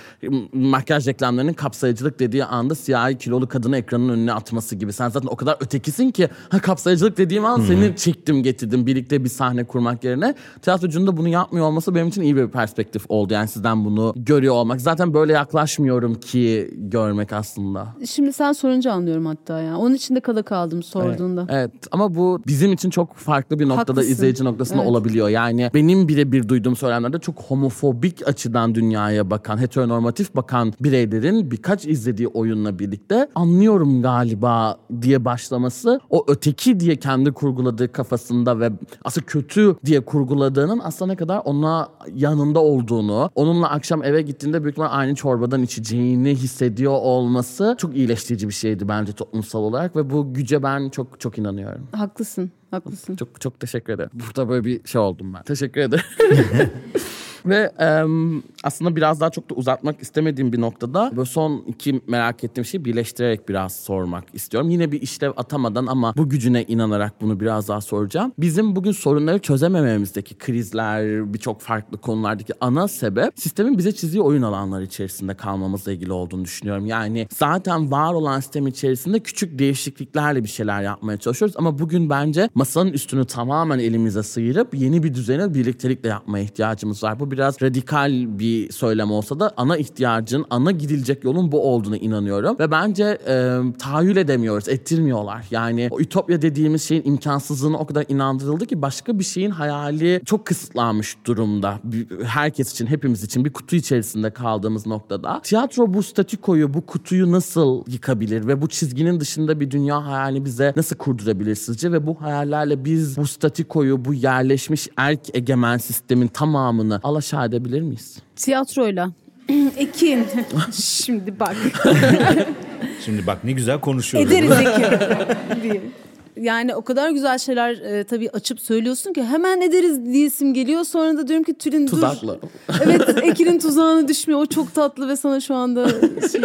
makyaj reklamlarının kapsayıcılık dediği anda siyahi kilolu kadını ekranın önüne atması gibi. Sen zaten o kadar ötekisin ki ha, kapsayıcılık dediğim an seni çektim getirdim birlikte bir sahne kurmak yerine. Tiyatrocunun da bunu yapmıyor olması benim için iyi bir perspektif oldu. Yani sizden bunu görüyor olmak. Zaten böyle yaklaşmıyorum ki görmek aslında. Şimdi sen sorunca anlıyorum hatta ya. Onun içinde kala kaldım sorduğunda. Evet ama bu bizim için çok farklı bir noktada Haklısın. izleyici noktasında Evet. olabiliyor. Yani benim birebir duyduğum söylemlerde çok homofobik açıdan dünyaya bakan, heteronormatif bakan bireylerin birkaç izlediği oyunla birlikte anlıyorum galiba diye başlaması o öteki diye kendi kurguladığı kafasında ve aslında kötü diye kurguladığının aslında ne kadar ona yanında olduğunu, onunla akşam eve gittiğinde büyük ihtimalle aynı çorbadan içeceğini hissediyor olması çok iyileştirici bir şeydi bence toplumsal olarak ve bu güce ben çok çok inanıyorum. Haklısın. Haklısın. Çok çok teşekkür ederim. Burada böyle bir şey oldum ben. Teşekkür ederim. [LAUGHS] Ve e, aslında biraz daha çok da uzatmak istemediğim bir noktada böyle son iki merak ettiğim şeyi birleştirerek biraz sormak istiyorum. Yine bir işlev atamadan ama bu gücüne inanarak bunu biraz daha soracağım. Bizim bugün sorunları çözemememizdeki krizler, birçok farklı konulardaki ana sebep sistemin bize çizdiği oyun alanları içerisinde kalmamızla ilgili olduğunu düşünüyorum. Yani zaten var olan sistem içerisinde küçük değişikliklerle bir şeyler yapmaya çalışıyoruz ama bugün bence masanın üstünü tamamen elimize sıyırıp yeni bir düzeni birliktelikle yapmaya ihtiyacımız var. Bu biraz radikal bir söylem olsa da ana ihtiyacın, ana gidilecek yolun bu olduğunu inanıyorum ve bence e, tahayyül edemiyoruz, ettirmiyorlar. Yani o ütopya dediğimiz şeyin imkansızlığına o kadar inandırıldı ki başka bir şeyin hayali çok kısıtlanmış durumda. Herkes için, hepimiz için bir kutu içerisinde kaldığımız noktada. Tiyatro bu statikoyu, bu kutuyu nasıl yıkabilir ve bu çizginin dışında bir dünya hayali bize nasıl kurdurabilir sizce? Ve bu hayallerle biz bu statikoyu, bu yerleşmiş erk egemen sistemin tamamını alaşağı edebilir miyiz? Tiyatroyla. [CLEARS THROAT] Ekin. [LAUGHS] Şimdi bak. [LAUGHS] Şimdi bak ne güzel konuşuyoruz. Ederiz [LAUGHS] Ekin. Yani o kadar güzel şeyler e, tabii açıp söylüyorsun ki hemen ederiz diyesim geliyor. Sonra da diyorum ki Tülin dur. Tuzaklı. Evet Ekin'in tuzağına düşmüyor. O çok tatlı ve sana şu anda şey,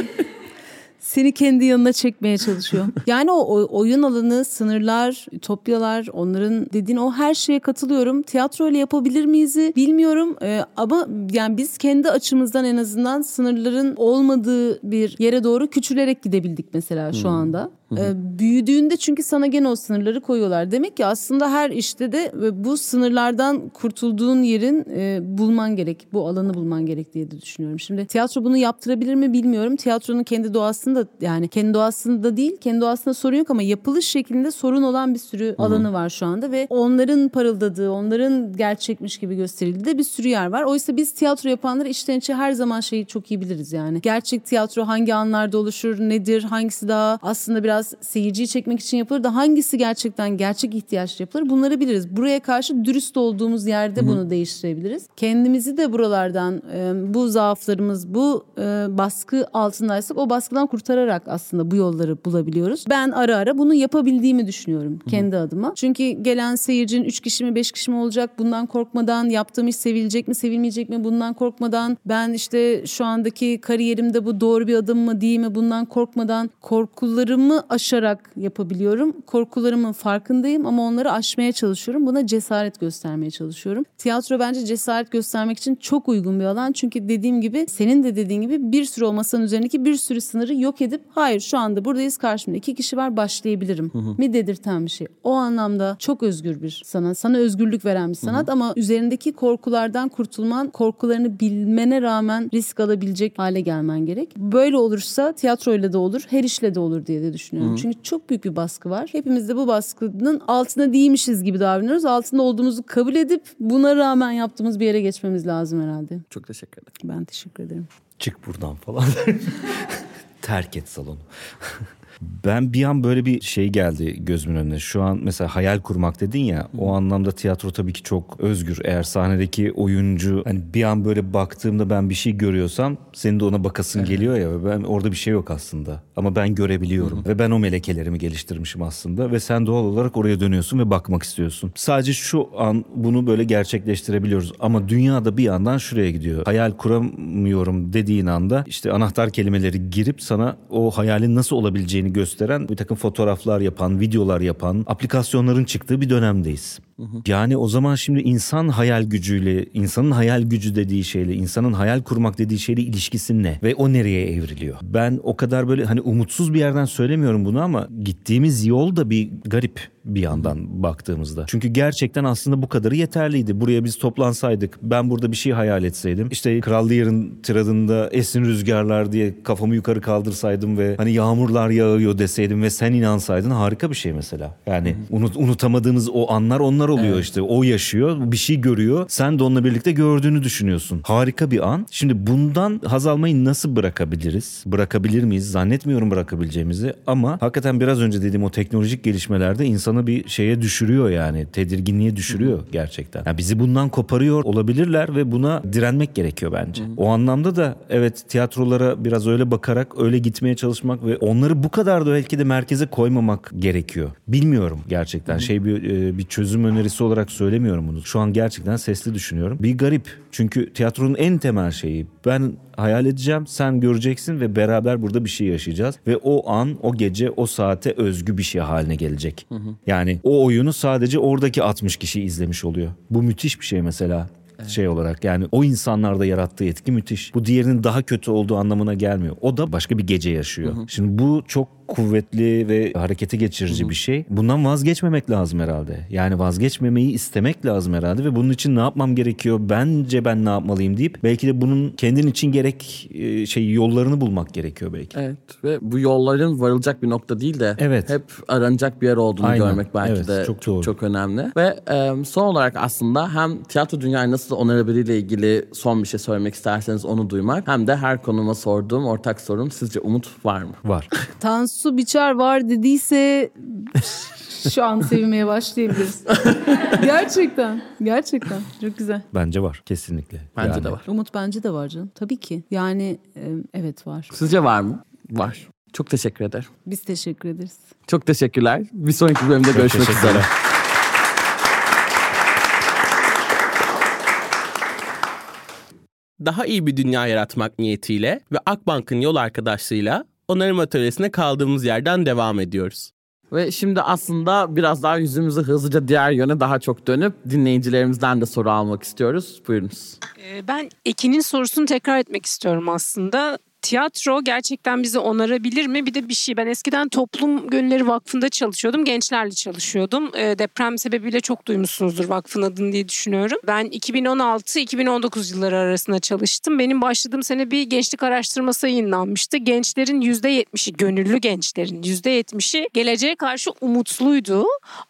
seni kendi yanına çekmeye çalışıyor. [LAUGHS] Yani o, oyun alanı, sınırlar, ütopyalar, onların dediğin o her şeye katılıyorum. Tiyatro ile yapabilir miyiz bilmiyorum. Ee, ama yani biz kendi açımızdan en azından sınırların olmadığı bir yere doğru küçülerek gidebildik mesela şu anda. Ee, büyüdüğünde çünkü sana gene o sınırları koyuyorlar. Demek ki aslında her işte de bu sınırlardan kurtulduğun yerin e, bulman gerek. Bu alanı bulman gerek diye de düşünüyorum. Şimdi tiyatro bunu yaptırabilir mi bilmiyorum. Tiyatronun kendi doğasında yani kendi doğasında değil, kendi doğasında sorun yok ama yapılış şeklinde sorun olan bir sürü Hı-hı. alanı var şu anda ve onların parıldadığı, onların gerçekmiş gibi gösterildiği de bir sürü yer var. Oysa biz tiyatro yapanlar içten içe her zaman şeyi çok iyi biliriz yani. Gerçek tiyatro hangi anlarda oluşur, nedir, hangisi daha aslında biraz seyirciyi çekmek için yapılır da hangisi gerçekten gerçek ihtiyaç yapılır bunları biliriz. Buraya karşı dürüst olduğumuz yerde Hı-hı. bunu değiştirebiliriz. Kendimizi de buralardan bu zaaflarımız bu baskı altındaysak o baskıdan kurtararak aslında bu yolları bulabiliyoruz. Ben ara ara bunu yapabildiğimi düşünüyorum kendi adıma. Çünkü gelen seyircinin 3 kişi mi 5 kişi mi olacak bundan korkmadan yaptığım iş sevilecek mi sevilmeyecek mi bundan korkmadan ben işte şu andaki kariyerimde bu doğru bir adım mı değil mi bundan korkmadan korkularımı aşarak yapabiliyorum. Korkularımın farkındayım ama onları aşmaya çalışıyorum. Buna cesaret göstermeye çalışıyorum. Tiyatro bence cesaret göstermek için çok uygun bir alan. Çünkü dediğim gibi senin de dediğin gibi bir sürü o masanın üzerindeki bir sürü sınırı yok edip hayır şu anda buradayız karşımda iki kişi var başlayabilirim hı hı. mi dedirten bir şey. O anlamda çok özgür bir sanat. Sana özgürlük veren bir sanat hı hı. ama üzerindeki korkulardan kurtulman, korkularını bilmene rağmen risk alabilecek hale gelmen gerek. Böyle olursa tiyatroyla da olur, her işle de olur diye de düşünüyorum düşünüyorum. Hı. Çünkü çok büyük bir baskı var. Hepimiz de bu baskının altında değilmişiz gibi davranıyoruz. Altında olduğumuzu kabul edip buna rağmen yaptığımız bir yere geçmemiz lazım herhalde. Çok teşekkür ederim. Ben teşekkür ederim. Çık buradan falan. [LAUGHS] Terk et salonu. [LAUGHS] Ben bir an böyle bir şey geldi gözümün önüne. Şu an mesela hayal kurmak dedin ya o anlamda tiyatro tabii ki çok özgür. Eğer sahnedeki oyuncu hani bir an böyle baktığımda ben bir şey görüyorsam senin de ona bakasın evet. geliyor ya. Ben orada bir şey yok aslında. Ama ben görebiliyorum ve ben o melekelerimi geliştirmişim aslında ve sen doğal olarak oraya dönüyorsun ve bakmak istiyorsun. Sadece şu an bunu böyle gerçekleştirebiliyoruz ama dünyada bir yandan şuraya gidiyor. Hayal kuramıyorum dediğin anda işte anahtar kelimeleri girip sana o hayalin nasıl olabileceğini gösteren bir takım fotoğraflar yapan, videolar yapan aplikasyonların çıktığı bir dönemdeyiz. Hı hı. Yani o zaman şimdi insan hayal gücüyle, insanın hayal gücü dediği şeyle, insanın hayal kurmak dediği şeyle ilişkisi ne? Ve o nereye evriliyor? Ben o kadar böyle hani umutsuz bir yerden söylemiyorum bunu ama gittiğimiz yol da bir garip bir yandan baktığımızda. Çünkü gerçekten aslında bu kadarı yeterliydi. Buraya biz toplansaydık, ben burada bir şey hayal etseydim. İşte Kral Lear'ın tiradında esin rüzgarlar diye kafamı yukarı kaldırsaydım ve hani yağmurlar yağıyor deseydim ve sen inansaydın harika bir şey mesela. Yani unut, unutamadığımız o anlar onlar oluyor evet. işte. O yaşıyor, bir şey görüyor. Sen de onunla birlikte gördüğünü düşünüyorsun. Harika bir an. Şimdi bundan haz almayı nasıl bırakabiliriz? Bırakabilir miyiz? Zannetmiyorum bırakabileceğimizi ama hakikaten biraz önce dediğim o teknolojik gelişmelerde insanı insanı bir şeye düşürüyor yani. Tedirginliğe düşürüyor gerçekten. Yani bizi bundan koparıyor olabilirler ve buna direnmek gerekiyor bence. O anlamda da evet tiyatrolara biraz öyle bakarak öyle gitmeye çalışmak ve onları bu kadar da belki de merkeze koymamak gerekiyor. Bilmiyorum gerçekten. Şey bir e, bir çözüm önerisi olarak söylemiyorum bunu. Şu an gerçekten sesli düşünüyorum. Bir garip. Çünkü tiyatronun en temel şeyi. Ben hayal edeceğim, sen göreceksin ve beraber burada bir şey yaşayacağız. Ve o an, o gece, o saate özgü bir şey haline gelecek. Yani o oyunu sadece oradaki 60 kişi izlemiş oluyor. Bu müthiş bir şey mesela şey olarak yani o insanlarda yarattığı etki müthiş. Bu diğerinin daha kötü olduğu anlamına gelmiyor. O da başka bir gece yaşıyor. Şimdi bu çok kuvvetli ve harekete geçirici bir şey. Bundan vazgeçmemek lazım herhalde. Yani vazgeçmemeyi istemek lazım herhalde ve bunun için ne yapmam gerekiyor? Bence ben ne yapmalıyım deyip belki de bunun kendin için gerek e, şey yollarını bulmak gerekiyor belki. Evet ve bu yolların varılacak bir nokta değil de Evet. hep aranacak bir yer olduğunu Aynen. görmek belki Evet, de çok çok, doğru. çok önemli. Ve e, son olarak aslında hem tiyatro dünyayı nasıl onarabiliriyle ilgili son bir şey söylemek isterseniz onu duymak hem de her konuma sorduğum ortak sorum sizce umut var mı? Var. Tansu Biçer var dediyse şu an sevmeye başlayabiliriz. gerçekten. Gerçekten. Çok güzel. Bence var kesinlikle. Bence Yani de var. Umut bence de var canım. Tabii ki. Yani e, evet var. Sizce var mı? Var. Çok teşekkür ederim. Biz teşekkür ederiz. Çok teşekkürler. Bir sonraki bölümde görüşmek teşekkürler. üzere. Daha iyi bir dünya yaratmak niyetiyle ve Akbank'ın yol arkadaşlığıyla onarım atölyesine kaldığımız yerden devam ediyoruz. Ve şimdi aslında biraz daha yüzümüzü hızlıca diğer yöne daha çok dönüp dinleyicilerimizden de soru almak istiyoruz. Buyurunuz. Ee, Ben Ekin'in sorusunu tekrar etmek istiyorum aslında. Tiyatro gerçekten bizi onarabilir mi? Bir de bir şey. Ben eskiden Toplum Gönülleri Vakfı'nda çalışıyordum. Gençlerle çalışıyordum. Ee, deprem sebebiyle çok duymuşsunuzdur vakfın adını diye düşünüyorum. Ben 2016-2019 yılları arasında çalıştım. Benim başladığım sene bir gençlik araştırması yayınlanmıştı. Gençlerin %70'i, gönüllü gençlerin %70'i geleceğe karşı umutluydu.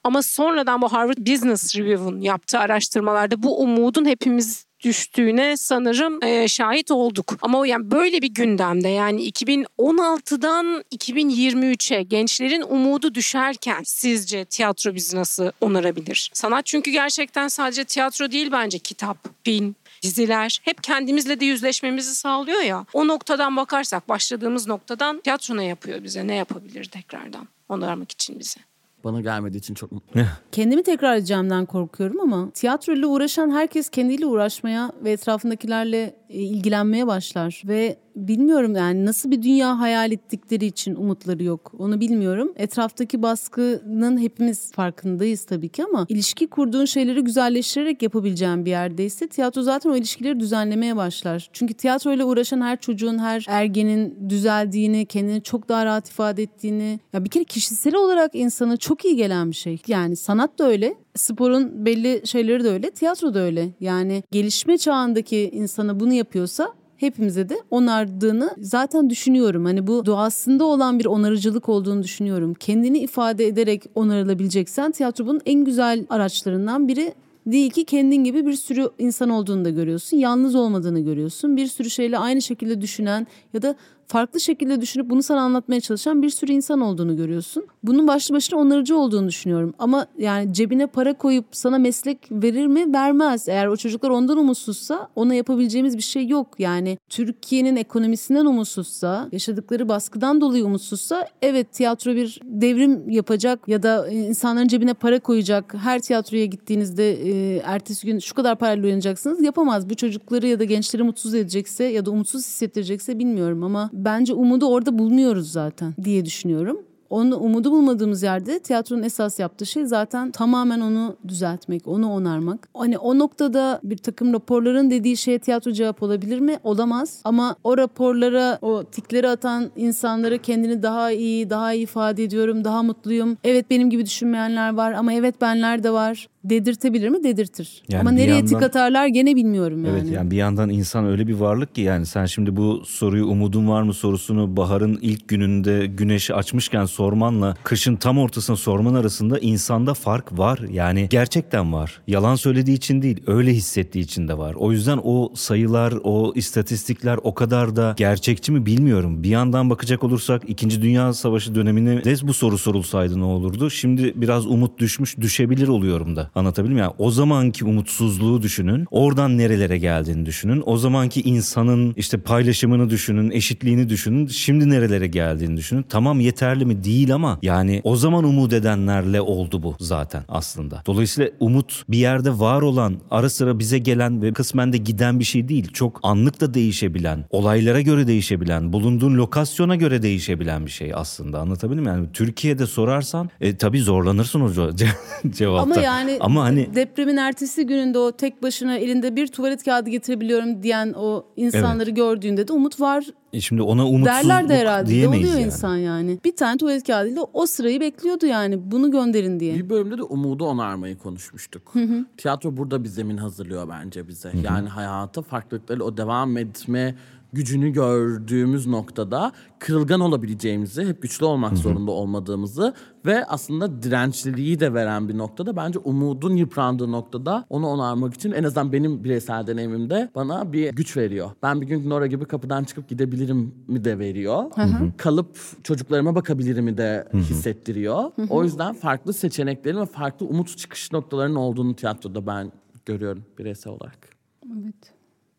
Ama sonradan bu Harvard Business Review'un yaptığı araştırmalarda bu umudun hepimiz düştüğüne sanırım e, şahit olduk. Ama yani böyle bir gündemde yani 2016'dan 2023'e gençlerin umudu düşerken sizce tiyatro bizi nasıl onarabilir? Sanat çünkü gerçekten sadece tiyatro değil bence kitap, film, diziler hep kendimizle de yüzleşmemizi sağlıyor ya. O noktadan bakarsak başladığımız noktadan tiyatro ne yapıyor bize? Ne yapabilir tekrardan onarmak için bize? Bana gelmediği için çok mutluyum. Kendimi tekrar edeceğimden korkuyorum ama tiyatro ile uğraşan herkes kendiyle uğraşmaya ve etrafındakilerle e, ilgilenmeye başlar. Ve bilmiyorum yani nasıl bir dünya hayal ettikleri için umutları yok. Onu bilmiyorum. Etraftaki baskının hepimiz farkındayız tabii ki ama ilişki kurduğun şeyleri güzelleştirerek yapabileceğin bir yerdeyse tiyatro zaten o ilişkileri düzenlemeye başlar. Çünkü tiyatro ile uğraşan her çocuğun, her ergenin düzeldiğini, kendini çok daha rahat ifade ettiğini ya bir kere kişisel olarak insana çok iyi gelen bir şey. Yani sanat da öyle, sporun belli şeyleri de öyle, tiyatro da öyle. Yani gelişme çağındaki insana bunu yapıyorsa hepimize de onardığını zaten düşünüyorum. Hani bu doğasında olan bir onarıcılık olduğunu düşünüyorum. Kendini ifade ederek onarılabileceksen tiyatro bunun en güzel araçlarından biri değil ki kendin gibi bir sürü insan olduğunu da görüyorsun. Yalnız olmadığını görüyorsun. Bir sürü şeyle aynı şekilde düşünen ya da farklı şekilde düşünüp bunu sana anlatmaya çalışan bir sürü insan olduğunu görüyorsun. Bunun başlı başına onarıcı olduğunu düşünüyorum. Ama yani cebine para koyup sana meslek verir mi? Vermez. Eğer o çocuklar ondan umutsuzsa ona yapabileceğimiz bir şey yok. Yani Türkiye'nin ekonomisinden umutsuzsa, yaşadıkları baskıdan dolayı umutsuzsa evet tiyatro bir devrim yapacak ya da insanların cebine para koyacak. Her tiyatroya gittiğinizde e, ertesi gün şu kadar parayla uyanacaksınız. Yapamaz. Bu çocukları ya da gençleri mutsuz edecekse ya da umutsuz hissettirecekse bilmiyorum ama bence umudu orada bulmuyoruz zaten diye düşünüyorum. Onu umudu bulmadığımız yerde tiyatronun esas yaptığı şey zaten tamamen onu düzeltmek, onu onarmak. Hani o noktada bir takım raporların dediği şeye tiyatro cevap olabilir mi? Olamaz. Ama o raporlara, o tikleri atan insanları kendini daha iyi, daha iyi ifade ediyorum, daha mutluyum. Evet benim gibi düşünmeyenler var ama evet benler de var. Dedirtebilir mi? Dedirtir. Yani ama nereye yandan- tik atarlar gene bilmiyorum yani. Evet yani bir yandan insan öyle bir varlık ki yani sen şimdi bu soruyu umudun var mı sorusunu baharın ilk gününde güneşi açmışken sormanla kışın tam ortasına sorman arasında insanda fark var. Yani gerçekten var. Yalan söylediği için değil öyle hissettiği için de var. O yüzden o sayılar o istatistikler o kadar da gerçekçi mi bilmiyorum. Bir yandan bakacak olursak 2. Dünya Savaşı dönemine de bu soru sorulsaydı ne olurdu? Şimdi biraz umut düşmüş düşebilir oluyorum da. Anlatabildim yani o zamanki umutsuzluğu düşünün. Oradan nerelere geldiğini düşünün. O zamanki insanın işte paylaşımını düşünün, eşitliğini düşünün. Şimdi nerelere geldiğini düşünün. Tamam yeterli mi? Değil ama yani o zaman umut edenlerle oldu bu zaten aslında. Dolayısıyla umut bir yerde var olan, ara sıra bize gelen ve kısmen de giden bir şey değil. Çok anlık da değişebilen, olaylara göre değişebilen, bulunduğun lokasyona göre değişebilen bir şey aslında. Anlatabildim mi? Yani Türkiye'de sorarsan e, tabii zorlanırsın o ce- [LAUGHS] cevapta. Ama yani ama hani depremin ertesi gününde o tek başına elinde bir tuvalet kağıdı getirebiliyorum diyen o insanları gördüğünde de umut var e, şimdi ona umutsuzluk derler de herhalde. De diyemeyiz oluyor yani. insan yani. Bir tane tuvalet kağıdıyla o sırayı bekliyordu yani. Bunu gönderin diye. Bir bölümde de umudu onarmayı konuşmuştuk. Tiyatro burada bir zemin hazırlıyor bence bize. Yani hayata farklılıkları o devam etme gücünü gördüğümüz noktada kırılgan olabileceğimizi, hep güçlü olmak zorunda olmadığımızı ve aslında dirençliliği de veren bir noktada bence umudun yıprandığı noktada onu onarmak için en azından benim bireysel deneyimimde bana bir güç veriyor. Ben bir gün Nora gibi kapıdan çıkıp gidebilirim mi de veriyor. Kalıp çocuklarıma bakabilirim mi de hissettiriyor. O yüzden farklı seçeneklerin ve farklı umut çıkış noktalarının olduğunu tiyatroda ben görüyorum bireysel olarak. Evet.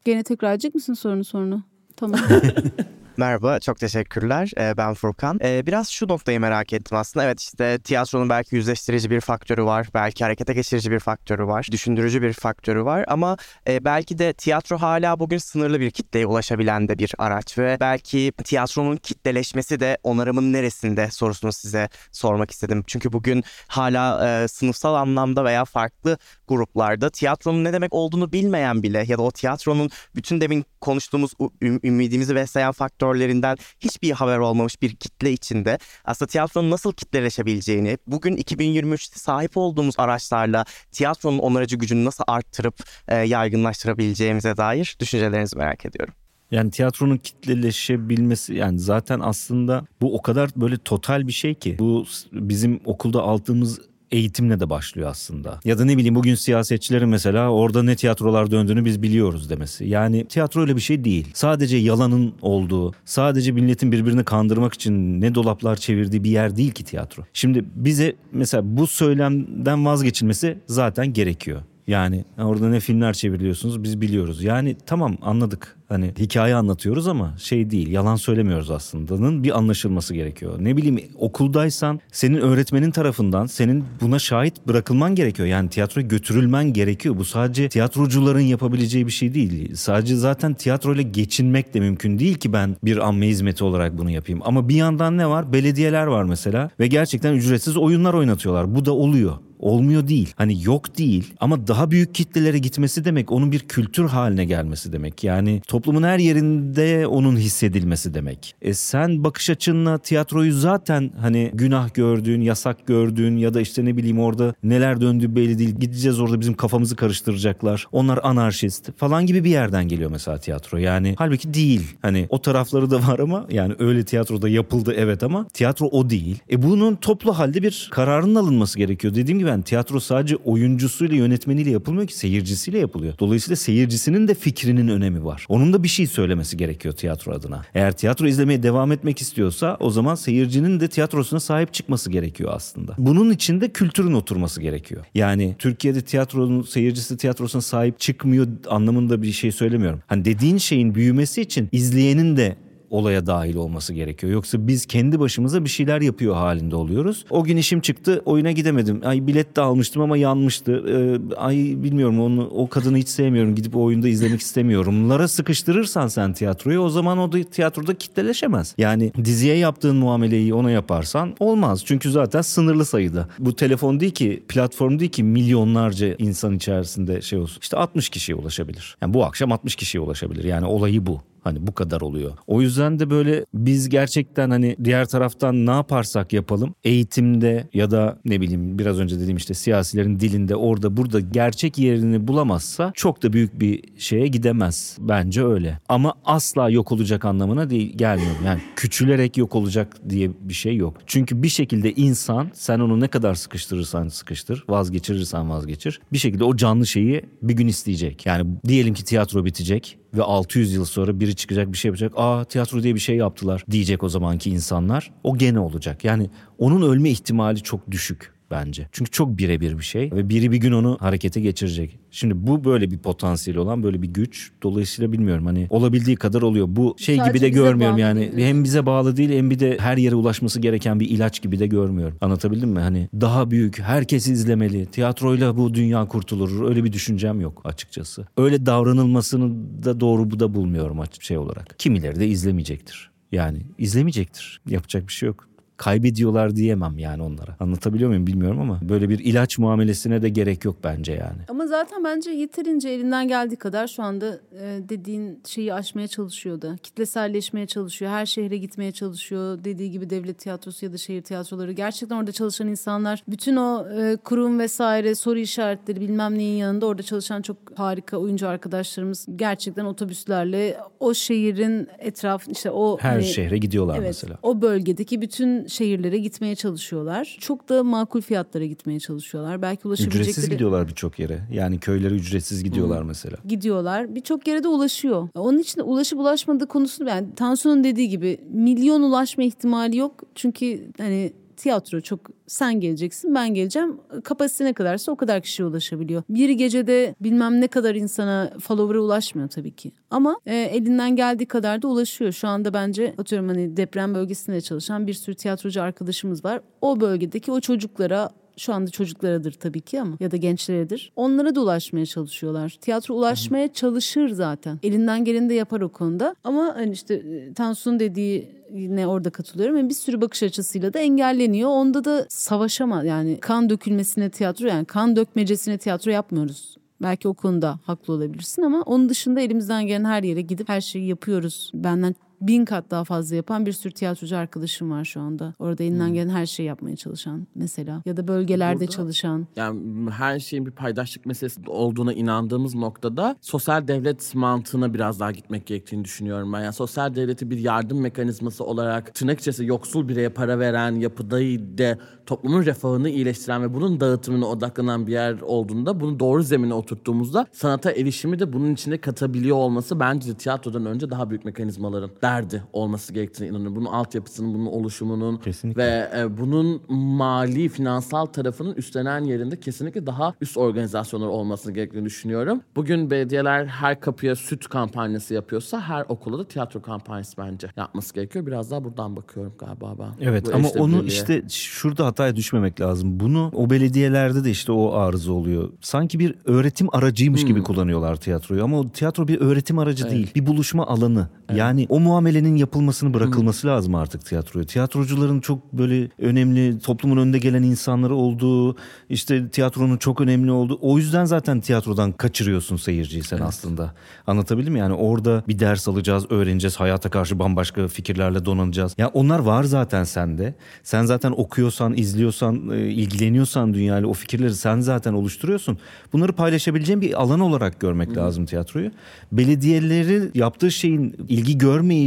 Gene tekrar edecek misin sorunu sonra? Tamam. Merhaba, çok teşekkürler. Ee, Ben Furkan. Ee, Biraz şu noktayı merak ettim aslında. Evet işte tiyatronun belki yüzleştirici bir faktörü var. Belki harekete geçirici bir faktörü var. Düşündürücü bir faktörü var. Ama e, belki de tiyatro hala bugün sınırlı bir kitleye ulaşabilen de bir araç. Ve belki tiyatronun kitleleşmesi de onarımın neresinde sorusunu size sormak istedim. Çünkü bugün hala e, sınıfsal anlamda veya farklı gruplarda tiyatronun ne demek olduğunu bilmeyen bile ya da o tiyatronun bütün demin konuştuğumuz ümidimizi besleyen faktörlerinden hiçbir haber olmamış bir kitle içinde aslında tiyatronun nasıl kitleleşebileceğini, bugün 2023'te sahip olduğumuz araçlarla tiyatronun onarıcı gücünü nasıl arttırıp e, yaygınlaştırabileceğimize dair düşüncelerinizi merak ediyorum. Yani tiyatronun kitleleşebilmesi yani zaten aslında bu o kadar böyle total bir şey ki. Bu bizim okulda aldığımız eğitimle de başlıyor aslında. Ya da ne bileyim bugün siyasetçilerin mesela orada ne tiyatrolar döndüğünü biz biliyoruz demesi. Yani tiyatro öyle bir şey değil. Sadece yalanın olduğu, sadece milletin birbirini kandırmak için ne dolaplar çevirdiği bir yer değil ki tiyatro. Şimdi bize mesela bu söylemden vazgeçilmesi zaten gerekiyor. Yani orada ne filmler çeviriyorsunuz biz biliyoruz. Yani tamam anladık. Hani hikaye anlatıyoruz ama şey değil yalan söylemiyoruz aslında'nın bir anlaşılması gerekiyor. Ne bileyim okuldaysan senin öğretmenin tarafından senin buna şahit bırakılman gerekiyor. Yani tiyatroya götürülmen gerekiyor. Bu sadece tiyatrocuların yapabileceği bir şey değil. Sadece zaten tiyatroyla geçinmek de mümkün değil ki ben bir amme hizmeti olarak bunu yapayım. Ama bir yandan ne var? Belediyeler var mesela ve gerçekten ücretsiz oyunlar oynatıyorlar. Bu da oluyor. Olmuyor değil. Hani yok değil ama daha büyük kitlelere gitmesi demek onun bir kültür haline gelmesi demek. Yani toplumun her yerinde onun hissedilmesi demek. E sen bakış açınla tiyatroyu zaten hani günah gördüğün, yasak gördüğün ya da işte ne bileyim orada neler döndüğü belli değil. Gideceğiz orada bizim kafamızı karıştıracaklar. Onlar anarşist falan gibi bir yerden geliyor mesela tiyatro. Yani halbuki değil. Hani o tarafları da var ama yani öyle tiyatroda yapıldı evet ama tiyatro o değil. E bunun toplu halde bir kararın alınması gerekiyor. Dediğim gibi ben tiyatro sadece oyuncusuyla yönetmeniyle yapılmıyor ki seyircisiyle yapılıyor. Dolayısıyla seyircisinin de fikrinin önemi var. Onun da bir şey söylemesi gerekiyor tiyatro adına. Eğer tiyatro izlemeye devam etmek istiyorsa o zaman seyircinin de tiyatrosuna sahip çıkması gerekiyor aslında. Bunun için de kültürün oturması gerekiyor. Yani Türkiye'de tiyatronun seyircisi tiyatrosuna sahip çıkmıyor anlamında bir şey söylemiyorum. Hani dediğin şeyin büyümesi için izleyenin de olaya dahil olması gerekiyor. Yoksa biz kendi başımıza bir şeyler yapıyor halinde oluyoruz. O gün işim çıktı oyuna gidemedim. Ay bilet de almıştım ama yanmıştı. Ee, ay bilmiyorum onu o kadını hiç sevmiyorum. Gidip o oyunda izlemek istemiyorum. Lara sıkıştırırsan sen tiyatroyu o zaman o da tiyatroda kitleleşemez. Yani diziye yaptığın muameleyi ona yaparsan olmaz. Çünkü zaten sınırlı sayıda. Bu telefon değil ki platform değil ki milyonlarca insan içerisinde şey olsun. İşte 60 kişiye ulaşabilir. Yani bu akşam 60 kişiye ulaşabilir. Yani olayı bu. Hani bu kadar oluyor. O yüzden de böyle biz gerçekten hani diğer taraftan ne yaparsak yapalım eğitimde ya da ne bileyim biraz önce dediğim işte siyasilerin dilinde orada burada gerçek yerini bulamazsa çok da büyük bir şeye gidemez. Bence öyle. Ama asla yok olacak anlamına değil gelmiyor. Yani küçülerek yok olacak diye bir şey yok. Çünkü bir şekilde insan sen onu ne kadar sıkıştırırsan sıkıştır, vazgeçirirsen vazgeçir. Bir şekilde o canlı şeyi bir gün isteyecek. Yani diyelim ki tiyatro bitecek ve 600 yıl sonra biri çıkacak bir şey yapacak. Aa tiyatro diye bir şey yaptılar diyecek o zamanki insanlar. O gene olacak. Yani onun ölme ihtimali çok düşük. Bence. Çünkü çok birebir bir şey ve biri bir gün onu harekete geçirecek. Şimdi bu böyle bir potansiyeli olan böyle bir güç. Dolayısıyla bilmiyorum hani olabildiği kadar oluyor. Bu şey Sadece gibi de görmüyorum yani. değil. Hem bize bağlı değil hem bir de her yere ulaşması gereken bir ilaç gibi de görmüyorum. Anlatabildim mi? Hani daha büyük, herkes izlemeli. Tiyatroyla bu dünya kurtulur. Öyle bir düşüncem yok açıkçası. Öyle davranılmasını da doğru bu da bulmuyorum açık şey olarak. Kimileri de izlemeyecektir. Yani izlemeyecektir. Yapacak bir şey yok kaybediyorlar diyemem yani onlara. Anlatabiliyor muyum bilmiyorum ama böyle bir ilaç muamelesine de gerek yok bence yani. Ama zaten bence yeterince elinden geldiği kadar şu anda e, dediğin şeyi aşmaya çalışıyor da. Kitleselleşmeye çalışıyor. Her şehre gitmeye çalışıyor. Dediği gibi devlet tiyatrosu ya da şehir tiyatroları. Gerçekten orada çalışan insanlar bütün o e, kurum vesaire soru işaretleri bilmem neyin yanında orada çalışan çok harika oyuncu arkadaşlarımız gerçekten otobüslerle o şehrin etraf işte o Her hani- şehre gidiyorlar Evet, mesela. o bölgedeki bütün şehirlere gitmeye çalışıyorlar. Çok da makul fiyatlara gitmeye çalışıyorlar. Belki ulaşabilecekleri... Ücretsiz gidiyorlar birçok yere. Yani köylere ücretsiz gidiyorlar mesela. gidiyorlar. Birçok yere de ulaşıyor. Onun için ulaşıp ulaşmadığı konusunu yani Tansu'nun dediği gibi milyon ulaşma ihtimali yok. Çünkü hani tiyatro çok sen geleceksin ben geleceğim kapasite ne kadarsa o kadar kişiye ulaşabiliyor. Bir gecede bilmem ne kadar insana follower'a ulaşmıyor tabii ki. Ama e, elinden geldiği kadar da ulaşıyor. Şu anda bence atıyorum hani deprem bölgesinde çalışan bir sürü tiyatrocu arkadaşımız var. O bölgedeki o çocuklara şu anda çocuklarıdır tabii ki ama ya da gençleredir. Onlara da ulaşmaya çalışıyorlar. Tiyatro ulaşmaya çalışır zaten. Elinden geleni de yapar o konuda. Ama hani işte e, Tansu'nun dediği yine orada katılıyorum. Yani bir sürü bakış açısıyla da engelleniyor. Onda da savaşama yani kan dökülmesine tiyatro yani kan dökmecesine tiyatro yapmıyoruz. Belki o konuda haklı olabilirsin ama onun dışında elimizden gelen her yere gidip her şeyi yapıyoruz. Benden bin kat daha fazla yapan bir sürü tiyatrocu arkadaşım var şu anda. Orada elinden gelen her şeyi yapmaya çalışan mesela. Ya da bölgelerde Burada- çalışan. Yani her şeyin bir paydaşlık meselesi olduğuna inandığımız noktada sosyal devlet mantığına biraz daha gitmek gerektiğini düşünüyorum ben. Yani sosyal devleti bir yardım mekanizması olarak tırnak içerisinde yoksul bireye para veren yapıda de toplumun refahını iyileştiren ve bunun dağıtımına odaklanan bir yer olduğunda bunu doğru zemine oturttuğumuzda sanata erişimi de bunun içinde katabiliyor olması bence tiyatrodan önce daha büyük mekanizmaların derdi olması gerektiğine inanıyorum. Bunun altyapısının, bunun oluşumunun Kesinlikle. ve e, bunun mali, finansal tarafının üstlenen yerinde kesinlikle daha üst organizasyonlar olmasını gerektiğini düşünüyorum. Bugün belediyeler her kapıya süt kampanyası yapıyorsa her okula da tiyatro kampanyası bence yapması gerekiyor. Biraz daha buradan bakıyorum galiba ben. Evet Bu ama onu işte şurada hataya düşmemek lazım. Bunu o belediyelerde de işte o arıza oluyor. Sanki bir öğretim aracıymış Hmm. gibi kullanıyorlar tiyatroyu ama o tiyatro bir öğretim aracı değil. Bir buluşma alanı. Yani o muamelenin yapılmasını bırakılması Hmm. lazım artık tiyatroya. Tiyatrocuların çok böyle önemli toplumun önde gelen insanları olduğu, işte tiyatronun çok önemli olduğu. O yüzden zaten tiyatrodan kaçırıyorsun seyirciyi sen aslında. Anlatabildim mi? Yani orada bir ders alacağız, öğreneceğiz, hayata karşı bambaşka fikirlerle donanacağız. Ya onlar var zaten sende. Sen zaten okuyorsan, izliyorsan, e, ilgileniyorsan dünyayla o fikirleri sen zaten oluşturuyorsun. Bunları paylaşabileceğin bir alan olarak görmek lazım tiyatroyu. Belediyeleri yaptığı şeyin ilgi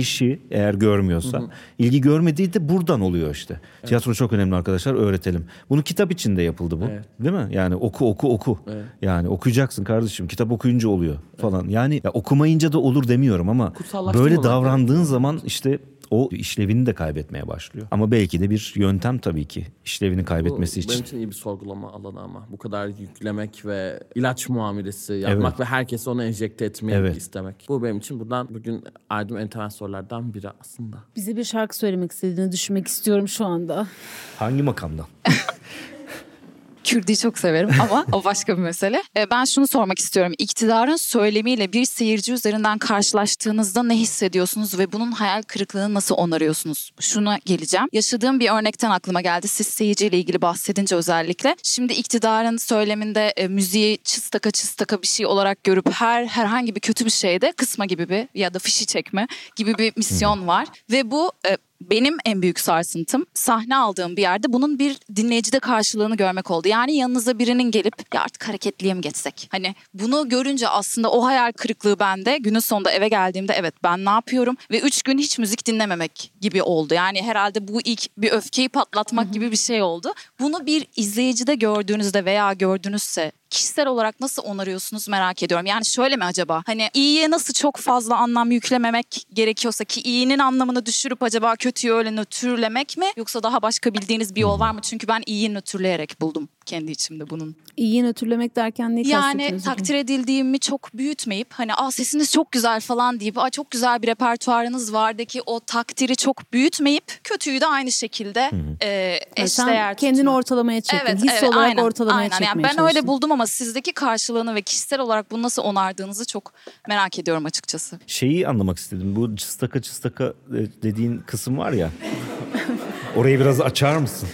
görmeyişi eğer görmüyorsa, ilgi görmediği de buradan oluyor işte. Tiyatro çok önemli arkadaşlar, öğretelim. Bunu kitap içinde yapıldı bu. Evet. Değil mi? Yani oku oku oku. Yani okuyacaksın kardeşim. Kitap okuyunca oluyor falan. Yani ya okumayınca da olur demiyorum ama böyle davrandığın zaman işte o işlevini de kaybetmeye başlıyor. Ama belki de bir yöntem tabii ki işlevini Bu kaybetmesi Benim için. için iyi bir sorgulama alanı ama. Bu kadar yüklemek ve ilaç muamelesi yapmak Evet. ve herkese onu enjekte etmeyi Evet. istemek. Bu benim için buradan bugün ardım en temel sorulardan biri aslında. Bize bir şarkı söylemek istediğini düşünmek istiyorum şu anda. Hangi makamdan? [LAUGHS] Kürdi'yi çok severim ama o başka bir mesele. E, Ben şunu sormak istiyorum. İktidarın söylemiyle bir seyirci üzerinden karşılaştığınızda ne hissediyorsunuz ve bunun hayal kırıklığını nasıl onarıyorsunuz? Şuna geleceğim. Yaşadığım bir örnekten aklıma geldi. Siz seyirciyle ilgili bahsedince özellikle. Şimdi iktidarın söyleminde e, müziği çistaka çistaka bir şey olarak görüp her herhangi bir kötü bir şeyde kısma gibi bir ya da fişi çekme gibi bir misyon var. Ve bu e, benim en büyük sarsıntım sahne aldığım bir yerde bunun bir dinleyicide karşılığını görmek oldu. Yani yanınıza birinin gelip ya artık hareketliye mi geçsek? Hani bunu görünce aslında o hayal kırıklığı bende günün sonunda eve geldiğimde evet ben ne yapıyorum? Ve üç gün hiç müzik dinlememek gibi oldu. Yani herhalde bu ilk bir öfkeyi patlatmak gibi bir şey oldu. Bunu bir izleyicide gördüğünüzde veya gördünüzse kişisel olarak nasıl onarıyorsunuz merak ediyorum. Yani şöyle mi acaba? Hani iyiye nasıl çok fazla anlam yüklememek gerekiyorsa ki iyinin anlamını düşürüp acaba kötüyü öyle nötrlemek mi? Yoksa daha başka bildiğiniz bir yol var mı? Çünkü ben iyiyi nötrleyerek buldum kendi içimde bunun. İyiyi nötrlemek derken ne Yani takdir edildiğimi çok büyütmeyip hani aa sesiniz çok güzel falan deyip aa çok güzel bir repertuarınız vardaki o takdiri çok büyütmeyip kötüyü de aynı şekilde e, eşdeğer sen kendini tutmak. ortalamaya çektin. Evet, His evet, olarak aynen, ortalamaya aynen. çekmeye Yani ben çalıştın. öyle buldum ama sizdeki karşılığını ve kişisel olarak bunu nasıl onardığınızı çok merak ediyorum açıkçası. Şeyi anlamak istedim. Bu cıstaka cıstaka dediğin kısım var ya. [LAUGHS] Orayı biraz açar mısın?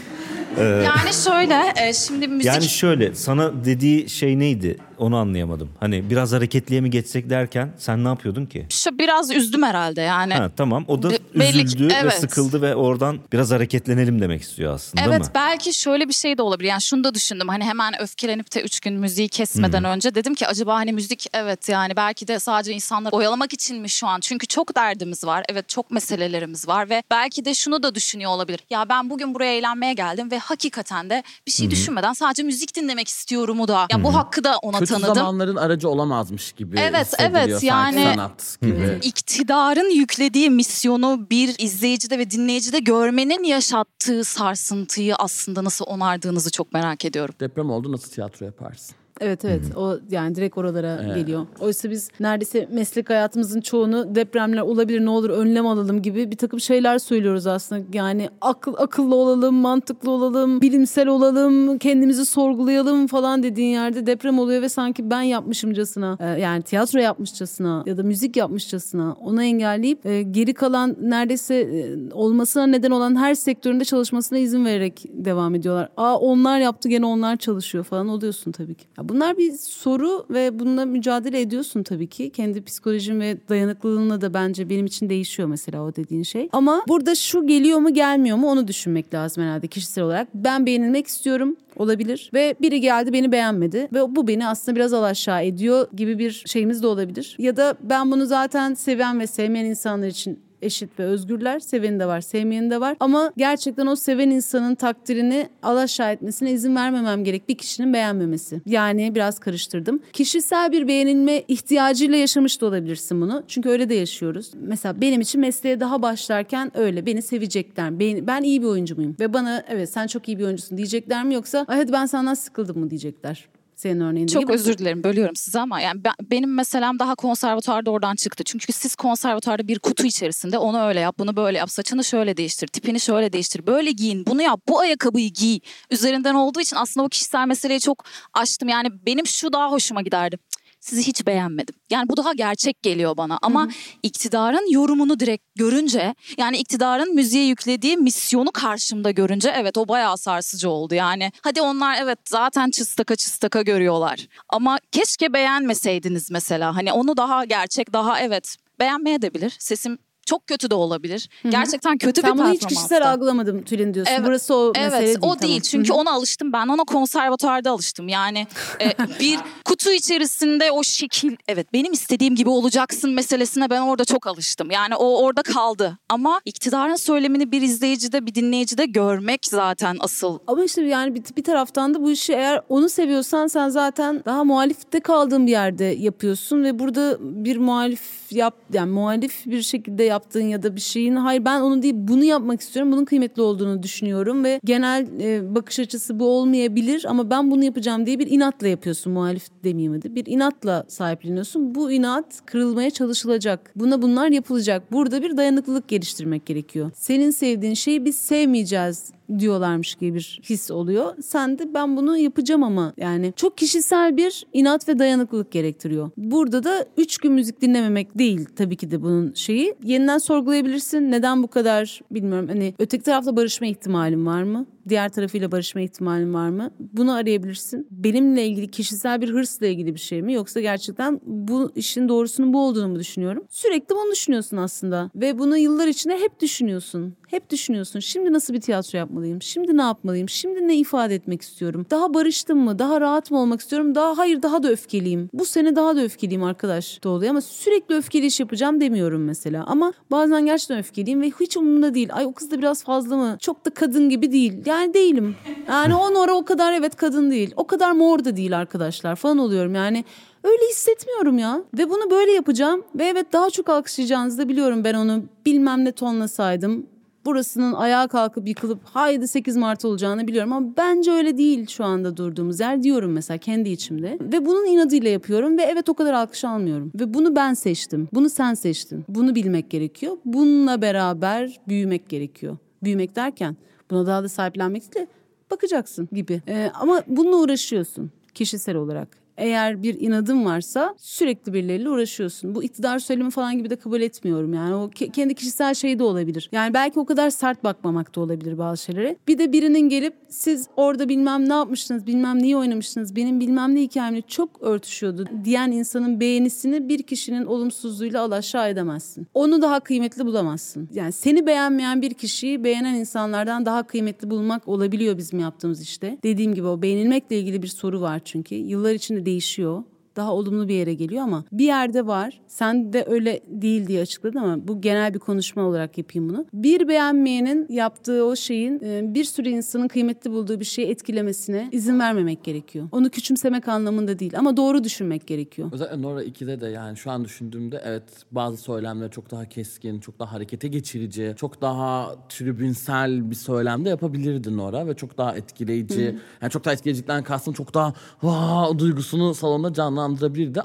Yani şöyle e, şimdi müzik Yani şöyle sana dediği şey neydi? Onu anlayamadım. Hani biraz hareketliye mi geçsek derken sen ne yapıyordun ki? şu biraz üzdüm herhalde yani. Ha tamam. O da Be- belli üzüldü ve evet. sıkıldı ve oradan biraz hareketlenelim demek istiyor aslında Evet mı? belki şöyle bir şey de olabilir. Yani şunu da düşündüm. Hani hemen öfkelenip de üç gün müziği kesmeden önce dedim ki acaba hani müzik evet yani belki de sadece insanları oyalamak için mi şu an? Çünkü çok derdimiz var. Evet çok meselelerimiz var ve belki de şunu da düşünüyor olabilir. Ya ben bugün buraya eğlenmeye geldim ve hakikaten de bir şey düşünmeden sadece müzik dinlemek istiyorumu da. Ya bu hakkı da ona Kötü tanıdım. zamanların aracı olamazmış gibi Evet, evet, yani- sanat gibi. iktidarın yüklediği misyonu bir izleyicide ve dinleyicide görmenin yaşattığı sarsıntıyı aslında nasıl onardığınızı çok merak ediyorum. Deprem oldu nasıl tiyatro yaparsın? Evet evet o yani direkt oralara geliyor. Oysa biz neredeyse meslek hayatımızın çoğunu depremler olabilir ne olur önlem alalım gibi bir takım şeyler söylüyoruz aslında. Yani akıl akıllı olalım, mantıklı olalım, bilimsel olalım, kendimizi sorgulayalım falan dediğin yerde deprem oluyor ve sanki ben yapmışımcasına e, yani tiyatro yapmışçasına ya da müzik yapmışçasına onu engelleyip e, geri kalan neredeyse e, olmasına neden olan her sektöründe çalışmasına izin vererek devam ediyorlar. Aa onlar yaptı gene onlar çalışıyor falan oluyorsun tabii ki. Ya bunlar bir soru ve bununla mücadele ediyorsun tabii ki. Kendi psikolojin ve dayanıklılığınla da bence benim için değişiyor mesela o dediğin şey. Ama burada şu geliyor mu gelmiyor mu onu düşünmek lazım herhalde kişisel olarak. Ben beğenilmek istiyorum olabilir ve biri geldi beni beğenmedi ve bu beni aslında biraz alaşağı ediyor gibi bir şeyimiz de olabilir. Ya da ben bunu zaten seven ve sevmeyen insanlar için eşit ve özgürler. Seveni de var, sevmeyeni de var. Ama gerçekten o seven insanın takdirini alaşağı etmesine izin vermemem gerek. Bir kişinin beğenmemesi. Yani biraz karıştırdım. Kişisel bir beğenilme ihtiyacıyla yaşamış da olabilirsin bunu. Çünkü öyle de yaşıyoruz. Mesela benim için mesleğe daha başlarken öyle. Beni sevecekler. Ben, iyi bir oyuncu muyum? Ve bana evet sen çok iyi bir oyuncusun diyecekler mi? Yoksa hadi ben senden sıkıldım mı diyecekler. Senin örneğinde Çok gibi. özür dilerim bölüyorum sizi ama yani ben- benim meselem daha konservatuarda oradan çıktı. Çünkü siz konservatuarda bir kutu içerisinde onu öyle yap, bunu böyle yap, saçını şöyle değiştir, tipini şöyle değiştir, böyle giyin, bunu yap, bu ayakkabıyı giy üzerinden olduğu için aslında o kişisel meseleyi çok açtım. Yani benim şu daha hoşuma giderdi sizi hiç beğenmedim. Yani bu daha gerçek geliyor bana ama Hı-hı. iktidarın yorumunu direkt görünce yani iktidarın müziğe yüklediği misyonu karşımda görünce evet o bayağı sarsıcı oldu. Yani hadi onlar evet zaten çıstaka çıstaka görüyorlar ama keşke beğenmeseydiniz mesela. Hani onu daha gerçek daha evet beğenmeye de bilir. Sesim çok kötü de olabilir. Gerçekten kötü Sen bir bunu hiç performanstı. kişisel algılamadım Tülin diyorsun. Evet, Burası o mesele Evet değil. o değil tamam. çünkü Hı hı. ona alıştım ben ona konservatuarda alıştım yani e, [LAUGHS] bir kutu içerisinde o şekil evet benim istediğim gibi olacaksın meselesine ben orada çok alıştım yani o orada kaldı ama iktidarın söylemini bir izleyicide bir dinleyicide görmek zaten asıl Ama işte yani bir, bir taraftan da bu işi eğer onu seviyorsan sen zaten daha muhalifte kaldığın bir yerde yapıyorsun ve burada bir muhalif yap yani muhalif bir şekilde yaptığın ya da bir şeyin hayır ben onu değil bunu yapmak istiyorum. Bunun kıymetli olduğunu düşünüyorum ve genel e, bakış açısı bu olmayabilir ama ben bunu yapacağım diye bir inatla yapıyorsun muhalif demeyeyim hadi. Bir inatla sahipleniyorsun. Bu inat kırılmaya çalışılacak. Buna bunlar yapılacak. Burada bir dayanıklılık geliştirmek gerekiyor. Senin sevdiğin şeyi biz sevmeyeceğiz diyorlarmış gibi bir his oluyor. Sen de ben bunu yapacağım ama yani çok kişisel bir inat ve dayanıklılık gerektiriyor. Burada da üç gün müzik dinlememek değil tabii ki de bunun şeyi. Yeniden sorgulayabilirsin. Neden bu kadar bilmiyorum. Hani öteki tarafla barışma ihtimalin var mı? Diğer tarafıyla barışma ihtimalin var mı? Bunu arayabilirsin. Benimle ilgili kişisel bir hırsla ilgili bir şey mi? Yoksa gerçekten bu işin doğrusunun bu olduğunu mu düşünüyorum? Sürekli bunu düşünüyorsun aslında. Ve bunu yıllar içinde hep düşünüyorsun. Hep düşünüyorsun. Şimdi nasıl bir tiyatro yapmalıyım? Şimdi ne yapmalıyım? Şimdi ne ifade etmek istiyorum? Daha barıştım mı? Daha rahat mı olmak istiyorum? Daha hayır daha da öfkeliyim. Bu sene daha da öfkeliyim arkadaş da oluyor ama sürekli öfkeli iş yapacağım demiyorum mesela. Ama bazen gerçekten öfkeliyim ve hiç umurumda değil. Ay o kız da biraz fazla mı? Çok da kadın gibi değil. Yani değilim. Yani o Nora o kadar evet kadın değil. O kadar mor da değil arkadaşlar falan oluyorum. Yani öyle hissetmiyorum ya. Ve bunu böyle yapacağım. Ve evet daha çok alkışlayacağınızı da biliyorum ben onu bilmem ne tonlasaydım burasının ayağa kalkıp yıkılıp haydi 8 Mart olacağını biliyorum ama bence öyle değil şu anda durduğumuz yer diyorum mesela kendi içimde. Ve bunun inadıyla yapıyorum ve evet o kadar alkış almıyorum. Ve bunu ben seçtim. Bunu sen seçtin. Bunu bilmek gerekiyor. Bununla beraber büyümek gerekiyor. Büyümek derken buna daha da sahiplenmek değil bakacaksın gibi. Ee, ama bununla uğraşıyorsun kişisel olarak eğer bir inadın varsa sürekli birileriyle uğraşıyorsun. Bu iktidar söylemi falan gibi de kabul etmiyorum yani. O ke- kendi kişisel şeyi de olabilir. Yani belki o kadar sert bakmamak da olabilir bazı şeylere. Bir de birinin gelip siz orada bilmem ne yapmıştınız, bilmem neyi oynamıştınız, benim bilmem ne hikayemle çok örtüşüyordu diyen insanın beğenisini bir kişinin olumsuzluğuyla alaşağı edemezsin. Onu daha kıymetli bulamazsın. Yani seni beğenmeyen bir kişiyi beğenen insanlardan daha kıymetli bulmak olabiliyor bizim yaptığımız işte. Dediğim gibi o beğenilmekle ilgili bir soru var çünkü. Yıllar içinde değişiyor. Daha olumlu bir yere geliyor ama bir yerde var. Sen de öyle değil diye açıkladın ama bu genel bir konuşma olarak yapayım bunu. Bir beğenmeyenin yaptığı o şeyin e, bir sürü insanın kıymetli bulduğu bir şeyi etkilemesine izin vermemek gerekiyor. Onu küçümsemek anlamında değil ama doğru düşünmek gerekiyor. Özellikle Nora 2'de de yani şu an düşündüğümde evet bazı söylemler çok daha keskin, çok daha harekete geçirici, çok daha tribünsel bir söylemde yapabilirdi Nora ve çok daha etkileyici. Yani çok daha etkileyicilikten kastım çok daha vaa duygusunu salonda canlandırabilirdi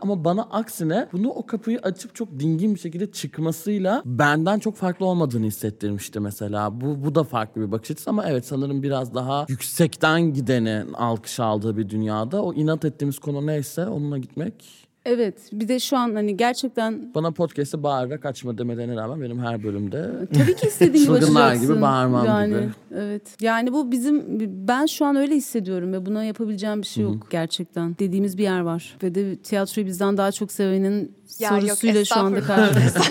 ama bana aksine bunu o kapıyı açıp çok dingin bir şekilde çıkmasıyla benden çok farklı olmadığını hissettirmişti mesela. Bu bu da farklı bir bakış açısı ama evet sanırım biraz daha yüksekten gideni alkış aldığı bir dünyada o inat ettiğimiz konu neyse onunla gitmek Evet bir de şu an hani gerçekten bana podcast'ı bağırarak açma demelerine rağmen benim her bölümde [LAUGHS] Tabii ki istediğin gibi Çılgınlar açacaksın. gibi bağırmam yani, gibi. Evet. Yani bu bizim ben şu an öyle hissediyorum ve buna yapabileceğim bir şey yok gerçekten. Dediğimiz bir yer var. Ve de tiyatroyu bizden daha çok sevenin Ya yok, sorusuyla şu anda karşımızda. [LAUGHS]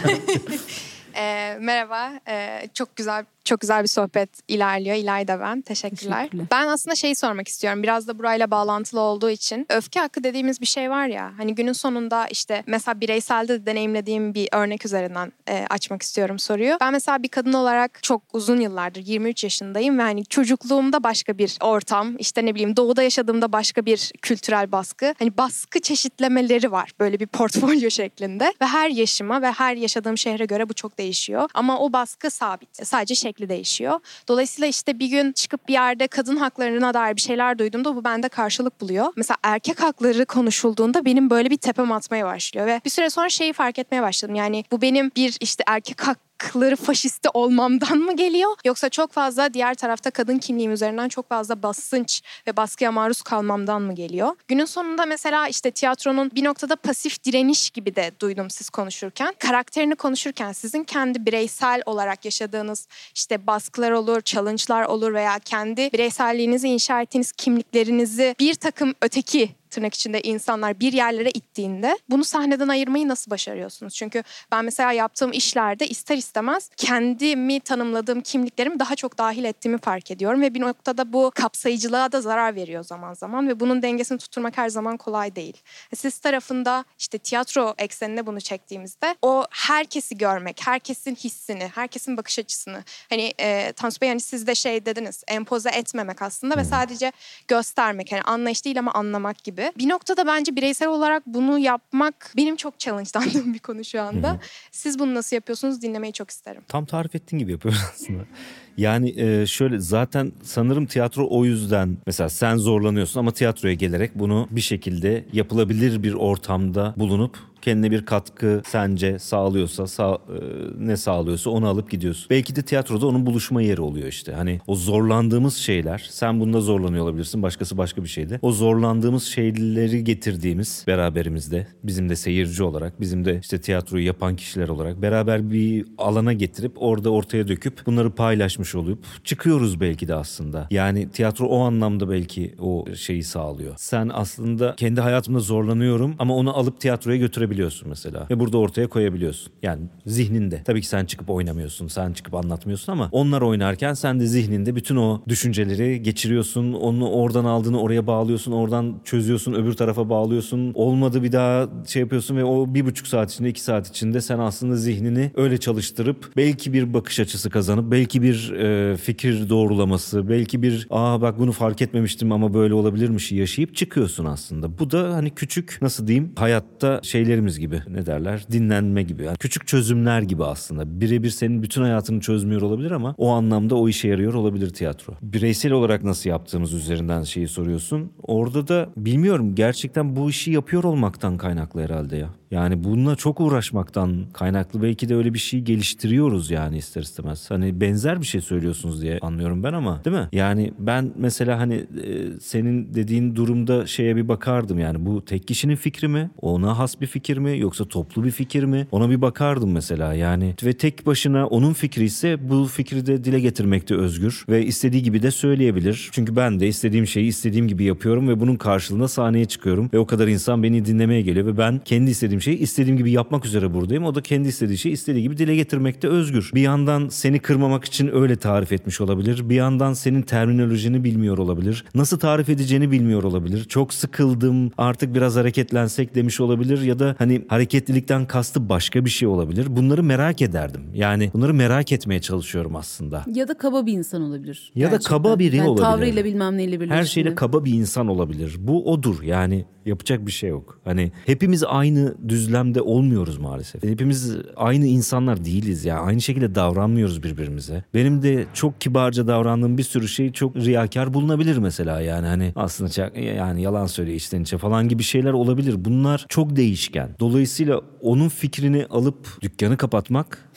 Ee, merhaba. Ee, çok güzel çok güzel bir sohbet ilerliyor. İlayda ben. Teşekkürler. Teşekkürler. Ben aslında şeyi sormak istiyorum. Biraz da burayla bağlantılı olduğu için. Öfke hakkı dediğimiz bir şey var ya. Hani günün sonunda işte mesela bireyselde de deneyimlediğim bir örnek üzerinden e, açmak istiyorum soruyu. Ben mesela bir kadın olarak çok uzun yıllardır 23 yaşındayım ve hani çocukluğumda başka bir ortam, işte ne bileyim doğuda yaşadığımda başka bir kültürel baskı. Hani baskı çeşitlemeleri var böyle bir portfolyo [LAUGHS] şeklinde ve her yaşıma ve her yaşadığım şehre göre bu çok değişiyor. Ama o baskı sabit. Sadece şekli değişiyor. Dolayısıyla işte bir gün çıkıp bir yerde kadın haklarına dair bir şeyler duyduğumda bu bende karşılık buluyor. Mesela erkek hakları konuşulduğunda benim böyle bir tepem atmaya başlıyor ve bir süre sonra şeyi fark etmeye başladım. Yani bu benim bir işte erkek hak hakları faşisti olmamdan mı geliyor? Yoksa çok fazla diğer tarafta kadın kimliğim üzerinden çok fazla basınç ve baskıya maruz kalmamdan mı geliyor? Günün sonunda mesela işte tiyatronun bir noktada pasif direniş gibi de duydum siz konuşurken. Karakterini konuşurken sizin kendi bireysel olarak yaşadığınız işte baskılar olur, challenge'lar olur veya kendi bireyselliğinizi inşa ettiğiniz kimliklerinizi bir takım öteki tırnak içinde insanlar bir yerlere ittiğinde bunu sahneden ayırmayı nasıl başarıyorsunuz? Çünkü ben mesela yaptığım işlerde ister istemez kendimi tanımladığım kimliklerimi daha çok dahil ettiğimi fark ediyorum ve bir noktada bu kapsayıcılığa da zarar veriyor zaman zaman ve bunun dengesini tutturmak her zaman kolay değil. E, Siz tarafında işte tiyatro eksenine bunu çektiğimizde o herkesi görmek, herkesin hissini, herkesin bakış açısını hani e, Tansu Bey hani siz de şey dediniz empoze etmemek aslında ve sadece göstermek hani anlayış değil ama anlamak gibi. Bir noktada bence bireysel olarak bunu yapmak benim çok challenge'landığım [LAUGHS] bir konu şu anda. Siz bunu nasıl yapıyorsunuz dinlemeyi çok isterim. Tam tarif ettiğin gibi yapıyoruz [LAUGHS] aslında. Yani e, şöyle zaten sanırım tiyatro o yüzden mesela sen zorlanıyorsun ama tiyatroya gelerek bunu bir şekilde yapılabilir bir ortamda bulunup kendine bir katkı sence sağlıyorsa sağ, e, ne sağlıyorsa onu alıp gidiyorsun. Belki de tiyatroda onun buluşma yeri oluyor işte. Hani o zorlandığımız şeyler sen bunda zorlanıyor olabilirsin başkası başka bir şeyde. O zorlandığımız şeyleri getirdiğimiz beraberimizde bizim de seyirci olarak bizim de işte tiyatroyu yapan kişiler olarak beraber bir alana getirip orada ortaya döküp bunları paylaşmış olup çıkıyoruz belki de aslında. Yani tiyatro o anlamda belki o şeyi sağlıyor. Sen aslında kendi hayatımda zorlanıyorum ama onu alıp tiyatroya götürebiliyorsun mesela. Ve burada ortaya koyabiliyorsun. Yani zihninde. Tabii ki sen çıkıp oynamıyorsun, sen çıkıp anlatmıyorsun ama onlar oynarken sen de zihninde bütün o düşünceleri geçiriyorsun. Onu oradan aldığını oraya bağlıyorsun, oradan çözüyorsun, öbür tarafa bağlıyorsun. Olmadı bir daha şey yapıyorsun ve o bir buçuk saat içinde, iki saat içinde sen aslında zihnini öyle çalıştırıp belki bir bakış açısı kazanıp belki bir e, fikir doğrulaması, belki bir aa bak bunu fark etmemiştim ama böyle olabilirmiş yaşayıp çıkıyorsun aslında. Bu da hani küçük nasıl diyeyim hayatta şeylerimiz gibi ne derler dinlenme gibi. Yani küçük çözümler gibi aslında. Birebir senin bütün hayatını çözmüyor olabilir ama o anlamda o işe yarıyor olabilir tiyatro. Bireysel olarak nasıl yaptığımız üzerinden şeyi soruyorsun. Orada da bilmiyorum gerçekten bu işi yapıyor olmaktan kaynaklı herhalde ya. Yani bununla çok uğraşmaktan kaynaklı belki de öyle bir şey geliştiriyoruz yani ister istemez. Hani benzer bir şey söylüyorsunuz diye anlıyorum ben ama değil mi? Yani ben mesela hani e, senin dediğin durumda şeye bir bakardım yani bu tek kişinin fikri mi? Ona has bir fikir mi? Yoksa toplu bir fikir mi? Ona bir bakardım mesela yani. Ve tek başına onun fikri ise bu fikri de dile getirmekte özgür ve istediği gibi de söyleyebilir. Çünkü ben de istediğim şeyi istediğim gibi yapıyorum ve bunun karşılığında sahneye çıkıyorum ve o kadar insan beni dinlemeye geliyor ve ben kendi istediğim şeyi istediğim gibi yapmak üzere buradayım. O da kendi istediği şeyi istediği gibi dile getirmekte özgür. Bir yandan seni kırmamak için öyle tarif etmiş olabilir. Bir yandan senin terminolojini bilmiyor olabilir. Nasıl tarif edeceğini bilmiyor olabilir. Çok sıkıldım artık biraz hareketlensek demiş olabilir ya da hani hareketlilikten kastı başka bir şey olabilir. Bunları merak ederdim. Yani bunları merak etmeye çalışıyorum aslında. Ya da kaba bir insan olabilir. Ya da gerçekten. kaba biri yani olabilir. Tavrıyla bilmem neyle birleştiğinde. Her şeyle kaba bir insan olabilir. Bu odur yani yapacak bir şey yok. Hani hepimiz aynı düzlemde olmuyoruz maalesef. Hepimiz aynı insanlar değiliz ya. Aynı şekilde davranmıyoruz birbirimize. Benim de çok kibarca davrandığım bir sürü şey çok riyakar bulunabilir mesela yani hani aslında çok- yani yalan söylüyor içten içe falan gibi şeyler olabilir. Bunlar çok değişken. Dolayısıyla onun fikrini alıp dükkanı kapatmak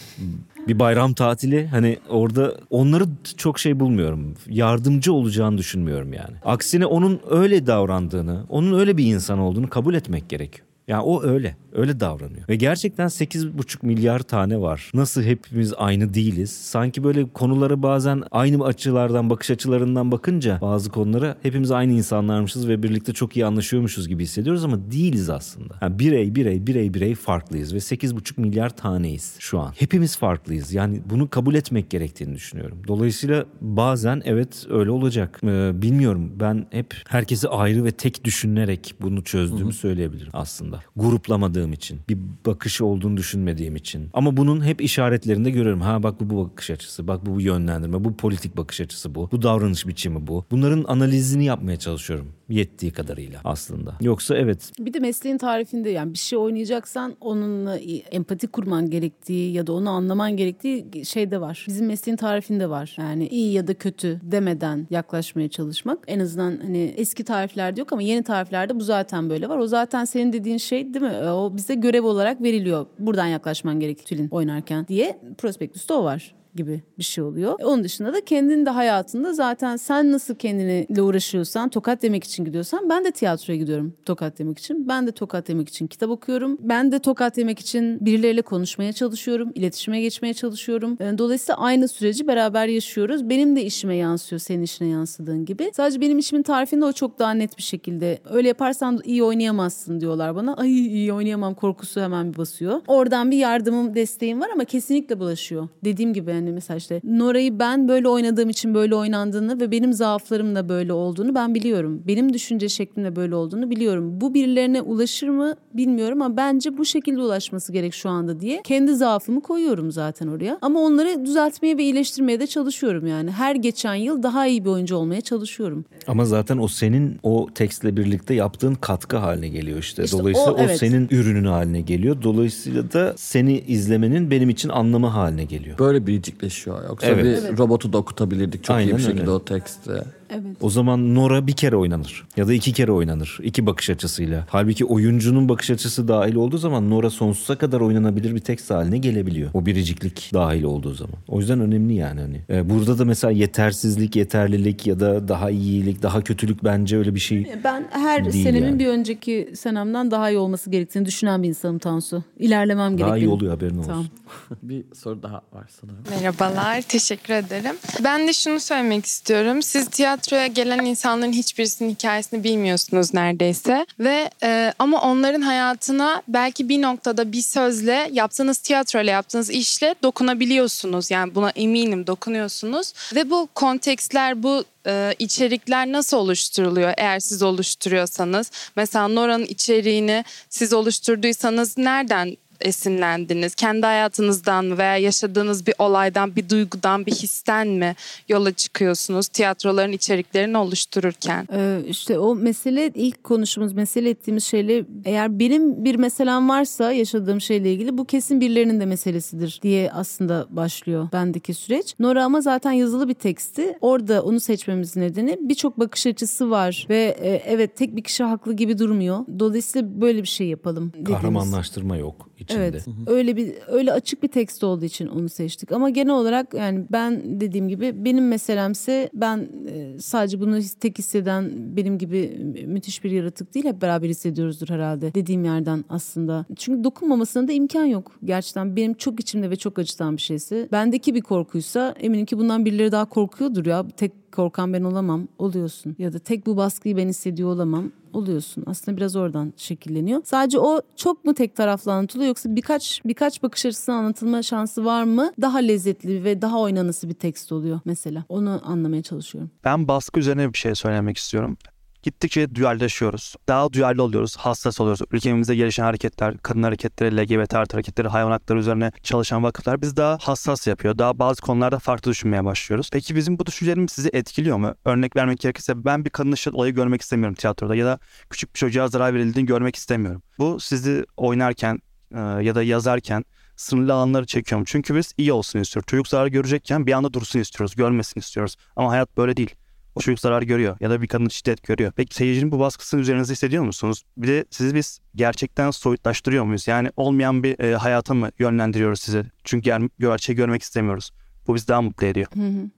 bir bayram tatili hani orada onları çok şey bulmuyorum. Yardımcı olacağını düşünmüyorum yani. Aksine onun öyle davrandığını, onun öyle bir insan olduğunu kabul etmek gerekiyor. Yani o öyle. Öyle davranıyor. Ve gerçekten 8,5 milyar tane var. Nasıl hepimiz aynı değiliz? Sanki böyle konulara bazen aynı açılardan, bakış açılarından bakınca bazı konulara hepimiz aynı insanlarmışız ve birlikte çok iyi anlaşıyormuşuz gibi hissediyoruz ama değiliz aslında. Yani birey, birey, birey, birey farklıyız ve 8,5 milyar taneyiz şu an. Hepimiz farklıyız. Yani bunu kabul etmek gerektiğini düşünüyorum. Dolayısıyla bazen evet öyle olacak. Ee, bilmiyorum. Ben hep herkesi ayrı ve tek düşünerek bunu çözdüğümü söyleyebilirim aslında. Gruplamadığım için. Bir bakış olduğunu düşünmediğim için. Ama bunun hep işaretlerinde görüyorum. Ha bak bu bu bakış açısı. Bak bu bu yönlendirme. Bu politik bakış açısı bu. Bu davranış biçimi bu. Bunların analizini yapmaya çalışıyorum. Yettiği kadarıyla aslında. Yoksa evet Bir de mesleğin tarifinde yani bir şey oynayacaksan onunla empati kurman gerektiği ya da onu anlaman gerektiği şey de var. Bizim mesleğin tarifinde var. Yani iyi ya da kötü demeden yaklaşmaya çalışmak. En azından hani eski tariflerde yok ama yeni tariflerde bu zaten böyle var. O zaten senin dediğin şey değil mi? O bize görev olarak veriliyor. Buradan yaklaşman gerekir tülin oynarken diye prospektüste o var gibi bir şey oluyor. Onun dışında da kendin de hayatında zaten sen nasıl kendine uğraşıyorsan, tokat demek için gidiyorsan ben de tiyatroya gidiyorum tokat demek için. Ben de tokat demek için kitap okuyorum. Ben de tokat demek için birileriyle konuşmaya çalışıyorum, iletişime geçmeye çalışıyorum. E, Dolayısıyla aynı süreci beraber yaşıyoruz. Benim de işime yansıyor senin işine yansıdığın gibi. Sadece benim işimin tarifinde o çok daha net bir şekilde. Öyle yaparsan iyi oynayamazsın diyorlar bana. Ay iyi oynayamam korkusu hemen bir basıyor. Oradan bir yardımım, desteğim var ama kesinlikle bulaşıyor. Dediğim gibi yani mesela işte Nora'yı ben böyle oynadığım için böyle oynandığını ve benim zaaflarım da böyle olduğunu ben biliyorum. Benim düşünce şeklimde böyle olduğunu biliyorum. Bu birilerine ulaşır mı bilmiyorum ama bence bu şekilde ulaşması gerek şu anda diye kendi zaafımı koyuyorum zaten oraya. Ama onları düzeltmeye ve iyileştirmeye de çalışıyorum yani. Her geçen yıl daha iyi bir oyuncu olmaya çalışıyorum. Ama zaten o senin o tekstle birlikte yaptığın katkı haline geliyor işte. İşte Dolayısıyla o, o, evet. senin ürünün haline geliyor. Dolayısıyla da seni izlemenin benim için anlamı haline geliyor. Böyle biricikleşiyor. Yoksa Evet. bir robotu da okutabilirdik çok iyi Aynen bir şekilde öyle. o teksti. Evet. O zaman Nora bir kere oynanır ya da iki kere oynanır. iki bakış açısıyla. Halbuki oyuncunun bakış açısı dahil olduğu zaman Nora sonsuza kadar oynanabilir bir tekst haline gelebiliyor. O biriciklik dahil olduğu zaman. O yüzden önemli yani hani. Ee, burada da mesela yetersizlik, yeterlilik ya da daha iyilik, daha kötülük bence öyle bir şey. Ben her senemin yani. bir önceki senemden daha iyi olması gerektiğini düşünen bir insanım Tansu. İlerlemem gerek. Daha iyi oluyor haberin olsun. Tamam. [LAUGHS] bir soru daha var sanırım. Merhabalar, teşekkür ederim. Ben de şunu söylemek istiyorum. Siz tiyatroya gelen insanların hiçbirisinin hikayesini bilmiyorsunuz neredeyse. Ve e, ama onların hayatına belki bir noktada bir sözle, yaptığınız tiyatroyla, yaptığınız işle dokunabiliyorsunuz. Yani buna eminim dokunuyorsunuz. Ve bu kontekstler, bu e, içerikler nasıl oluşturuluyor eğer siz oluşturuyorsanız? Mesela Nora'nın içeriğini siz oluşturduysanız nereden esinlendiniz? Kendi hayatınızdan veya yaşadığınız bir olaydan, bir duygudan, bir histen mi yola çıkıyorsunuz tiyatroların içeriklerini oluştururken? Ee, işte o mesele ilk konuşumuz, mesele ettiğimiz şeyle eğer benim bir meselem varsa yaşadığım şeyle ilgili bu kesin birilerinin de meselesidir diye aslında başlıyor bendeki süreç. Nora ama zaten yazılı bir teksti. Orada onu seçmemizin nedeni birçok bakış açısı var ve e, evet tek bir kişi haklı gibi durmuyor. Dolayısıyla böyle bir şey yapalım dediğimiz. Kahramanlaştırma yok içinde. Evet. Öyle bir öyle açık bir tekst olduğu için onu seçtik. Ama genel olarak yani ben dediğim gibi benim meselemse ben e, sadece bunu tek hisseden benim gibi müthiş bir yaratık değil hep beraber hissediyoruzdur herhalde dediğim yerden aslında. Çünkü dokunmamasına da imkan yok. Gerçekten benim çok içimde ve çok acıtan bir şeyse bendeki bir korkuysa eminim ki bundan birileri daha korkuyordur ya. Tek korkan ben olamam oluyorsun. Ya da tek bu baskıyı ben hissediyor olamam oluyorsun. Aslında biraz oradan şekilleniyor. Sadece o çok mu tek taraflı anlatılıyor yoksa birkaç birkaç bakış açısından anlatılma şansı var mı? Daha lezzetli ve daha oynanısı bir tekst oluyor mesela. Onu anlamaya çalışıyorum. Ben baskı üzerine bir şey söylemek istiyorum. Gittikçe duyarlaşıyoruz. Daha duyarlı oluyoruz, hassas oluyoruz. Ülkemizde gelişen hareketler, kadın hareketleri, LGBT artı hareketleri, hayvan hakları üzerine çalışan vakıflar biz daha hassas yapıyor. Daha bazı konularda farklı düşünmeye başlıyoruz. Peki bizim bu düşüncelerimiz sizi etkiliyor mu? Örnek vermek gerekirse ben bir kadın şiddet olayı görmek istemiyorum tiyatroda ya da küçük bir çocuğa zarar verildiğini görmek istemiyorum. Bu sizi oynarken e, ya da yazarken sınırlı alanları çekiyorum. Çünkü biz iyi olsun istiyoruz. Çocuk zarar görecekken bir anda dursun istiyoruz, görmesin istiyoruz. Ama hayat böyle değil. O çocuk zarar görüyor ya da bir kadın şiddet görüyor. Peki seyircinin bu baskısını üzerinizde hissediyor musunuz? Bir de sizi biz gerçekten soyutlaştırıyor muyuz? Yani olmayan bir e, hayata mı yönlendiriyoruz sizi? Çünkü ger- gerçeği görmek istemiyoruz. Bu bizi daha mutlu ediyor. Hı hı.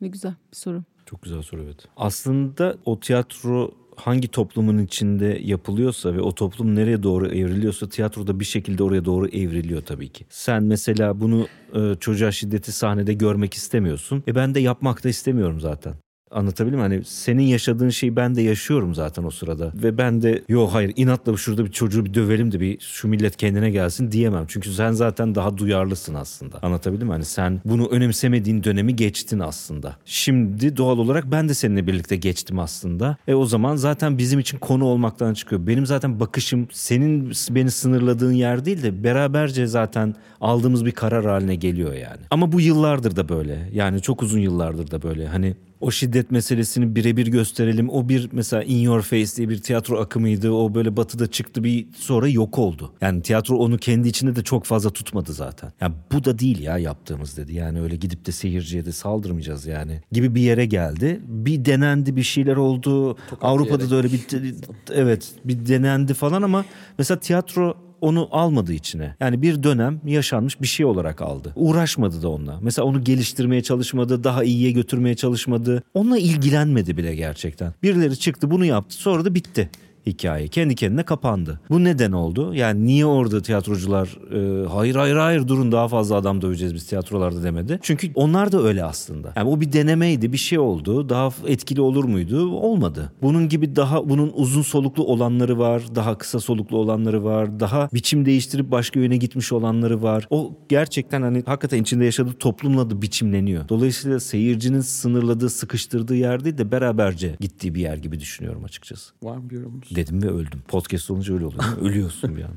Ne güzel bir soru. Çok güzel soru evet. Aslında o tiyatro hangi toplumun içinde yapılıyorsa ve o toplum nereye doğru evriliyorsa tiyatroda bir şekilde oraya doğru evriliyor tabii ki. Sen mesela bunu e, çocuğa şiddeti sahnede görmek istemiyorsun. E ben de yapmak da istemiyorum zaten. Anlatabildim mi? Hani senin yaşadığın şeyi ben de yaşıyorum zaten o sırada. Ve ben de yok hayır inatla şurada bir çocuğu bir dövelim de bir şu millet kendine gelsin diyemem. Çünkü sen zaten daha duyarlısın aslında. Anlatabildim mi? Hani sen bunu önemsemediğin dönemi geçtin aslında. Şimdi doğal olarak ben de seninle birlikte geçtim aslında. E o zaman zaten bizim için konu olmaktan çıkıyor. Benim zaten bakışım senin beni sınırladığın yer değil de beraberce zaten aldığımız bir karar haline geliyor yani. Ama bu yıllardır da böyle. Yani çok uzun yıllardır da böyle. Hani o şiddet meselesini birebir gösterelim. O bir mesela In Your Face diye bir tiyatro akımıydı. O böyle batıda çıktı bir sonra yok oldu. Yani tiyatro onu kendi içinde de çok fazla tutmadı zaten. Ya bu da değil ya yaptığımız dedi. Yani öyle gidip de seyirciye de saldırmayacağız yani. Gibi bir yere geldi. Bir denendi bir şeyler oldu. Avrupa'da da öyle bir [LAUGHS] evet bir denendi falan ama mesela tiyatro onu almadı içine. Yani bir dönem yaşanmış bir şey olarak aldı. Uğraşmadı da onunla. Mesela onu geliştirmeye çalışmadı, daha iyiye götürmeye çalışmadı. Onunla ilgilenmedi bile gerçekten. Birileri çıktı bunu yaptı sonra da bitti hikaye. Kendi kendine kapandı. Bu neden oldu? Yani niye orada tiyatrocular e, hayır hayır hayır durun daha fazla adam döveceğiz biz tiyatrolarda demedi. Çünkü onlar da öyle aslında. Yani o bir denemeydi bir şey oldu. Daha etkili olur muydu? Olmadı. Bunun gibi daha bunun uzun soluklu olanları var. Daha kısa soluklu olanları var. Daha biçim değiştirip başka yöne gitmiş olanları var. O gerçekten hani hakikaten içinde yaşadığı toplumla da biçimleniyor. Dolayısıyla seyircinin sınırladığı, sıkıştırdığı yer değil de beraberce gittiği bir yer gibi düşünüyorum açıkçası. Var mı bir yorumunuz? Dedim ve öldüm. Podcast olunca öyle oluyor. [LAUGHS] Ölüyorsun bir anda.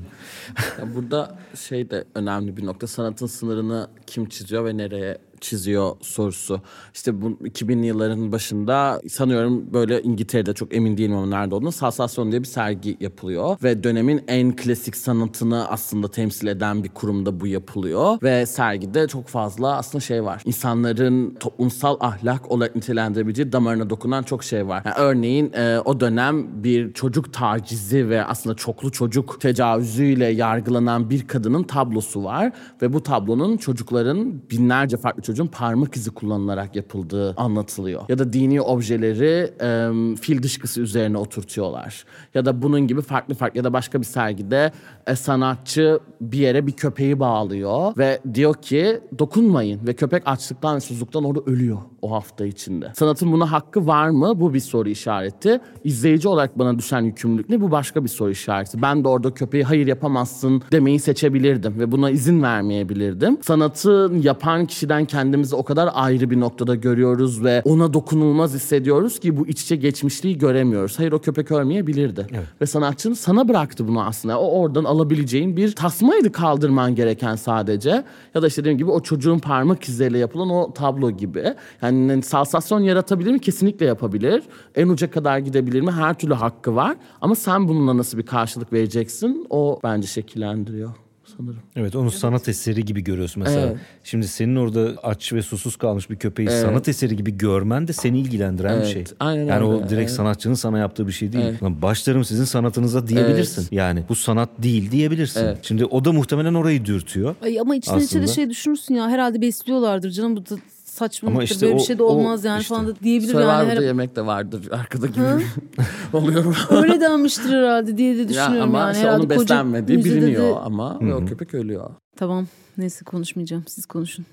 Ya burada şey de önemli bir nokta. Sanatın sınırını kim çiziyor ve nereye çiziyor sorusu. İşte bu 2000'li yılların başında sanıyorum böyle İngiltere'de çok emin değilim ama nerede olduğunu Sansasyon diye bir sergi yapılıyor. Ve dönemin en klasik sanatını aslında temsil eden bir kurumda bu yapılıyor. Ve sergide çok fazla aslında şey var. İnsanların toplumsal ahlak olarak nitelendirebileceği damarına dokunan çok şey var. Yani örneğin e, o dönem bir çocuk tacizi ve aslında çoklu çocuk tecavüzüyle yargılanan bir kadının tablosu var. Ve bu tablonun çocukların binlerce farklı çocuğun parmak izi kullanılarak yapıldığı anlatılıyor. Ya da dini objeleri e, fil dışkısı üzerine oturtuyorlar. Ya da bunun gibi farklı farklı ya da başka bir sergide e, sanatçı bir yere bir köpeği bağlıyor ve diyor ki dokunmayın ve köpek açlıktan ve susuzluktan orada ölüyor o hafta içinde. Sanatın buna hakkı var mı? Bu bir soru işareti. İzleyici olarak bana düşen yükümlülük ne? Bu başka bir soru işareti. Ben de orada köpeği hayır yapamazsın demeyi seçebilirdim ve buna izin vermeyebilirdim. Sanatın yapan kişiden kendimizi o kadar ayrı bir noktada görüyoruz ve ona dokunulmaz hissediyoruz ki bu iç içe geçmişliği göremiyoruz. Hayır o köpek ölmeyebilirdi. Ve sanatçının sana bıraktı bunu aslında. O oradan alabileceğin bir tasmaydı kaldırman gereken sadece. Ya da işte dediğim gibi o çocuğun parmak izleriyle yapılan o tablo gibi. Yani sansasyon yaratabilir mi? Kesinlikle yapabilir. En uca kadar gidebilir mi? Her türlü hakkı var. Ama sen bununla nasıl bir karşılık vereceksin? O bence şekillendiriyor sanırım. Evet onu sanat eseri gibi görüyorsun mesela. Evet. Şimdi senin orada aç ve susuz kalmış bir köpeği Evet. sanat eseri gibi görmen de seni ilgilendiren bir Evet, şey. aynen yani o öyle, direkt evet. sanatçının sana yaptığı bir şey değil. Evet. Lan başlarım sizin sanatınıza diyebilirsin. Evet. Yani bu sanat değil diyebilirsin. Evet. Şimdi o da muhtemelen orayı dürtüyor. Ay ama içten içe de şey düşünürsün ya herhalde besliyorlardır canım bu da saçmalıktır işte böyle bir o- şey de o olmaz yani işte. falan da diyebilir Survivor'da yani. Her... yemek de vardır [LAUGHS] arkada gibi [LAUGHS] oluyor. Öyle denmiştir herhalde diye de ya düşünüyorum ama yani. işte onun beslenmediği biliniyor de- ama ve o köpek ölüyor. Tamam neyse konuşmayacağım siz konuşun.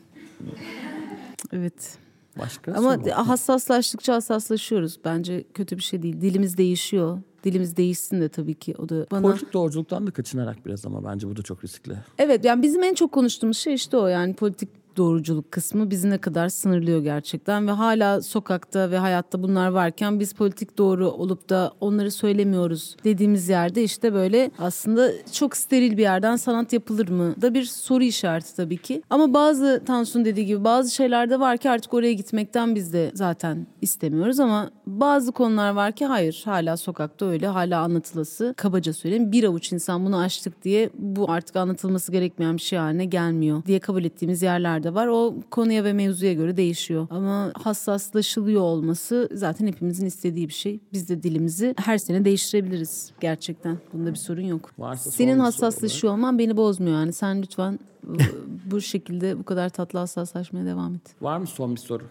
Evet. Başka Ama soru? hassaslaştıkça hassaslaşıyoruz. Bence kötü bir şey değil. Dilimiz değişiyor. Dilimiz değişsin de tabii ki. O da bana... Politik doğruculuktan da kaçınarak biraz ama bence bu da çok riskli. Evet yani bizim en çok konuştuğumuz şey işte o yani politik doğruculuk kısmı bizi ne kadar sınırlıyor gerçekten ve hala sokakta ve hayatta bunlar varken biz politik doğru olup da onları söylemiyoruz dediğimiz yerde işte böyle aslında çok steril bir yerden sanat yapılır mı da bir soru işareti tabii ki. Ama bazı Tansu'nun dediği gibi bazı şeyler de var ki artık oraya gitmekten biz de zaten istemiyoruz ama bazı konular var ki hayır hala sokakta öyle hala anlatılası kabaca söyleyeyim bir avuç insan bunu açtık diye bu artık anlatılması gerekmeyen bir şey haline gelmiyor diye kabul ettiğimiz yerler de var. O konuya ve mevzuya göre değişiyor. Ama hassaslaşılıyor olması zaten hepimizin istediği bir şey. Biz de dilimizi her sene değiştirebiliriz gerçekten. Bunda bir sorun yok. Varsa Senin hassaslaşıyor olman beni bozmuyor yani. Sen lütfen bu- [LAUGHS] bu şekilde bu kadar tatlı hassaslaşmaya devam et. Var mı son bir soru?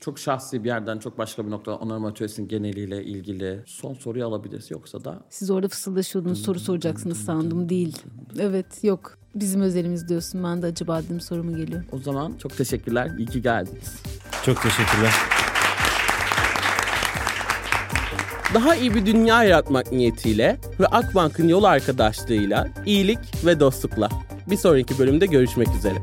Çok şahsi bir yerden çok başka bir noktadan onarım atölyesinin geneliyle ilgili son soruyu alabiliriz. Yoksa da Siz orada fısıldaşıyordunuz soru soracaksınız sandım değil. Evet yok bizim özelimiz diyorsun ben de acaba dedim soru mu geliyor. o zaman çok teşekkürler. İyi ki geldiniz. Çok teşekkürler. Daha iyi bir dünya yaratmak niyetiyle ve Akbank'ın yol arkadaşlığıyla iyilik ve dostlukla. Bir sonraki bölümde görüşmek üzere.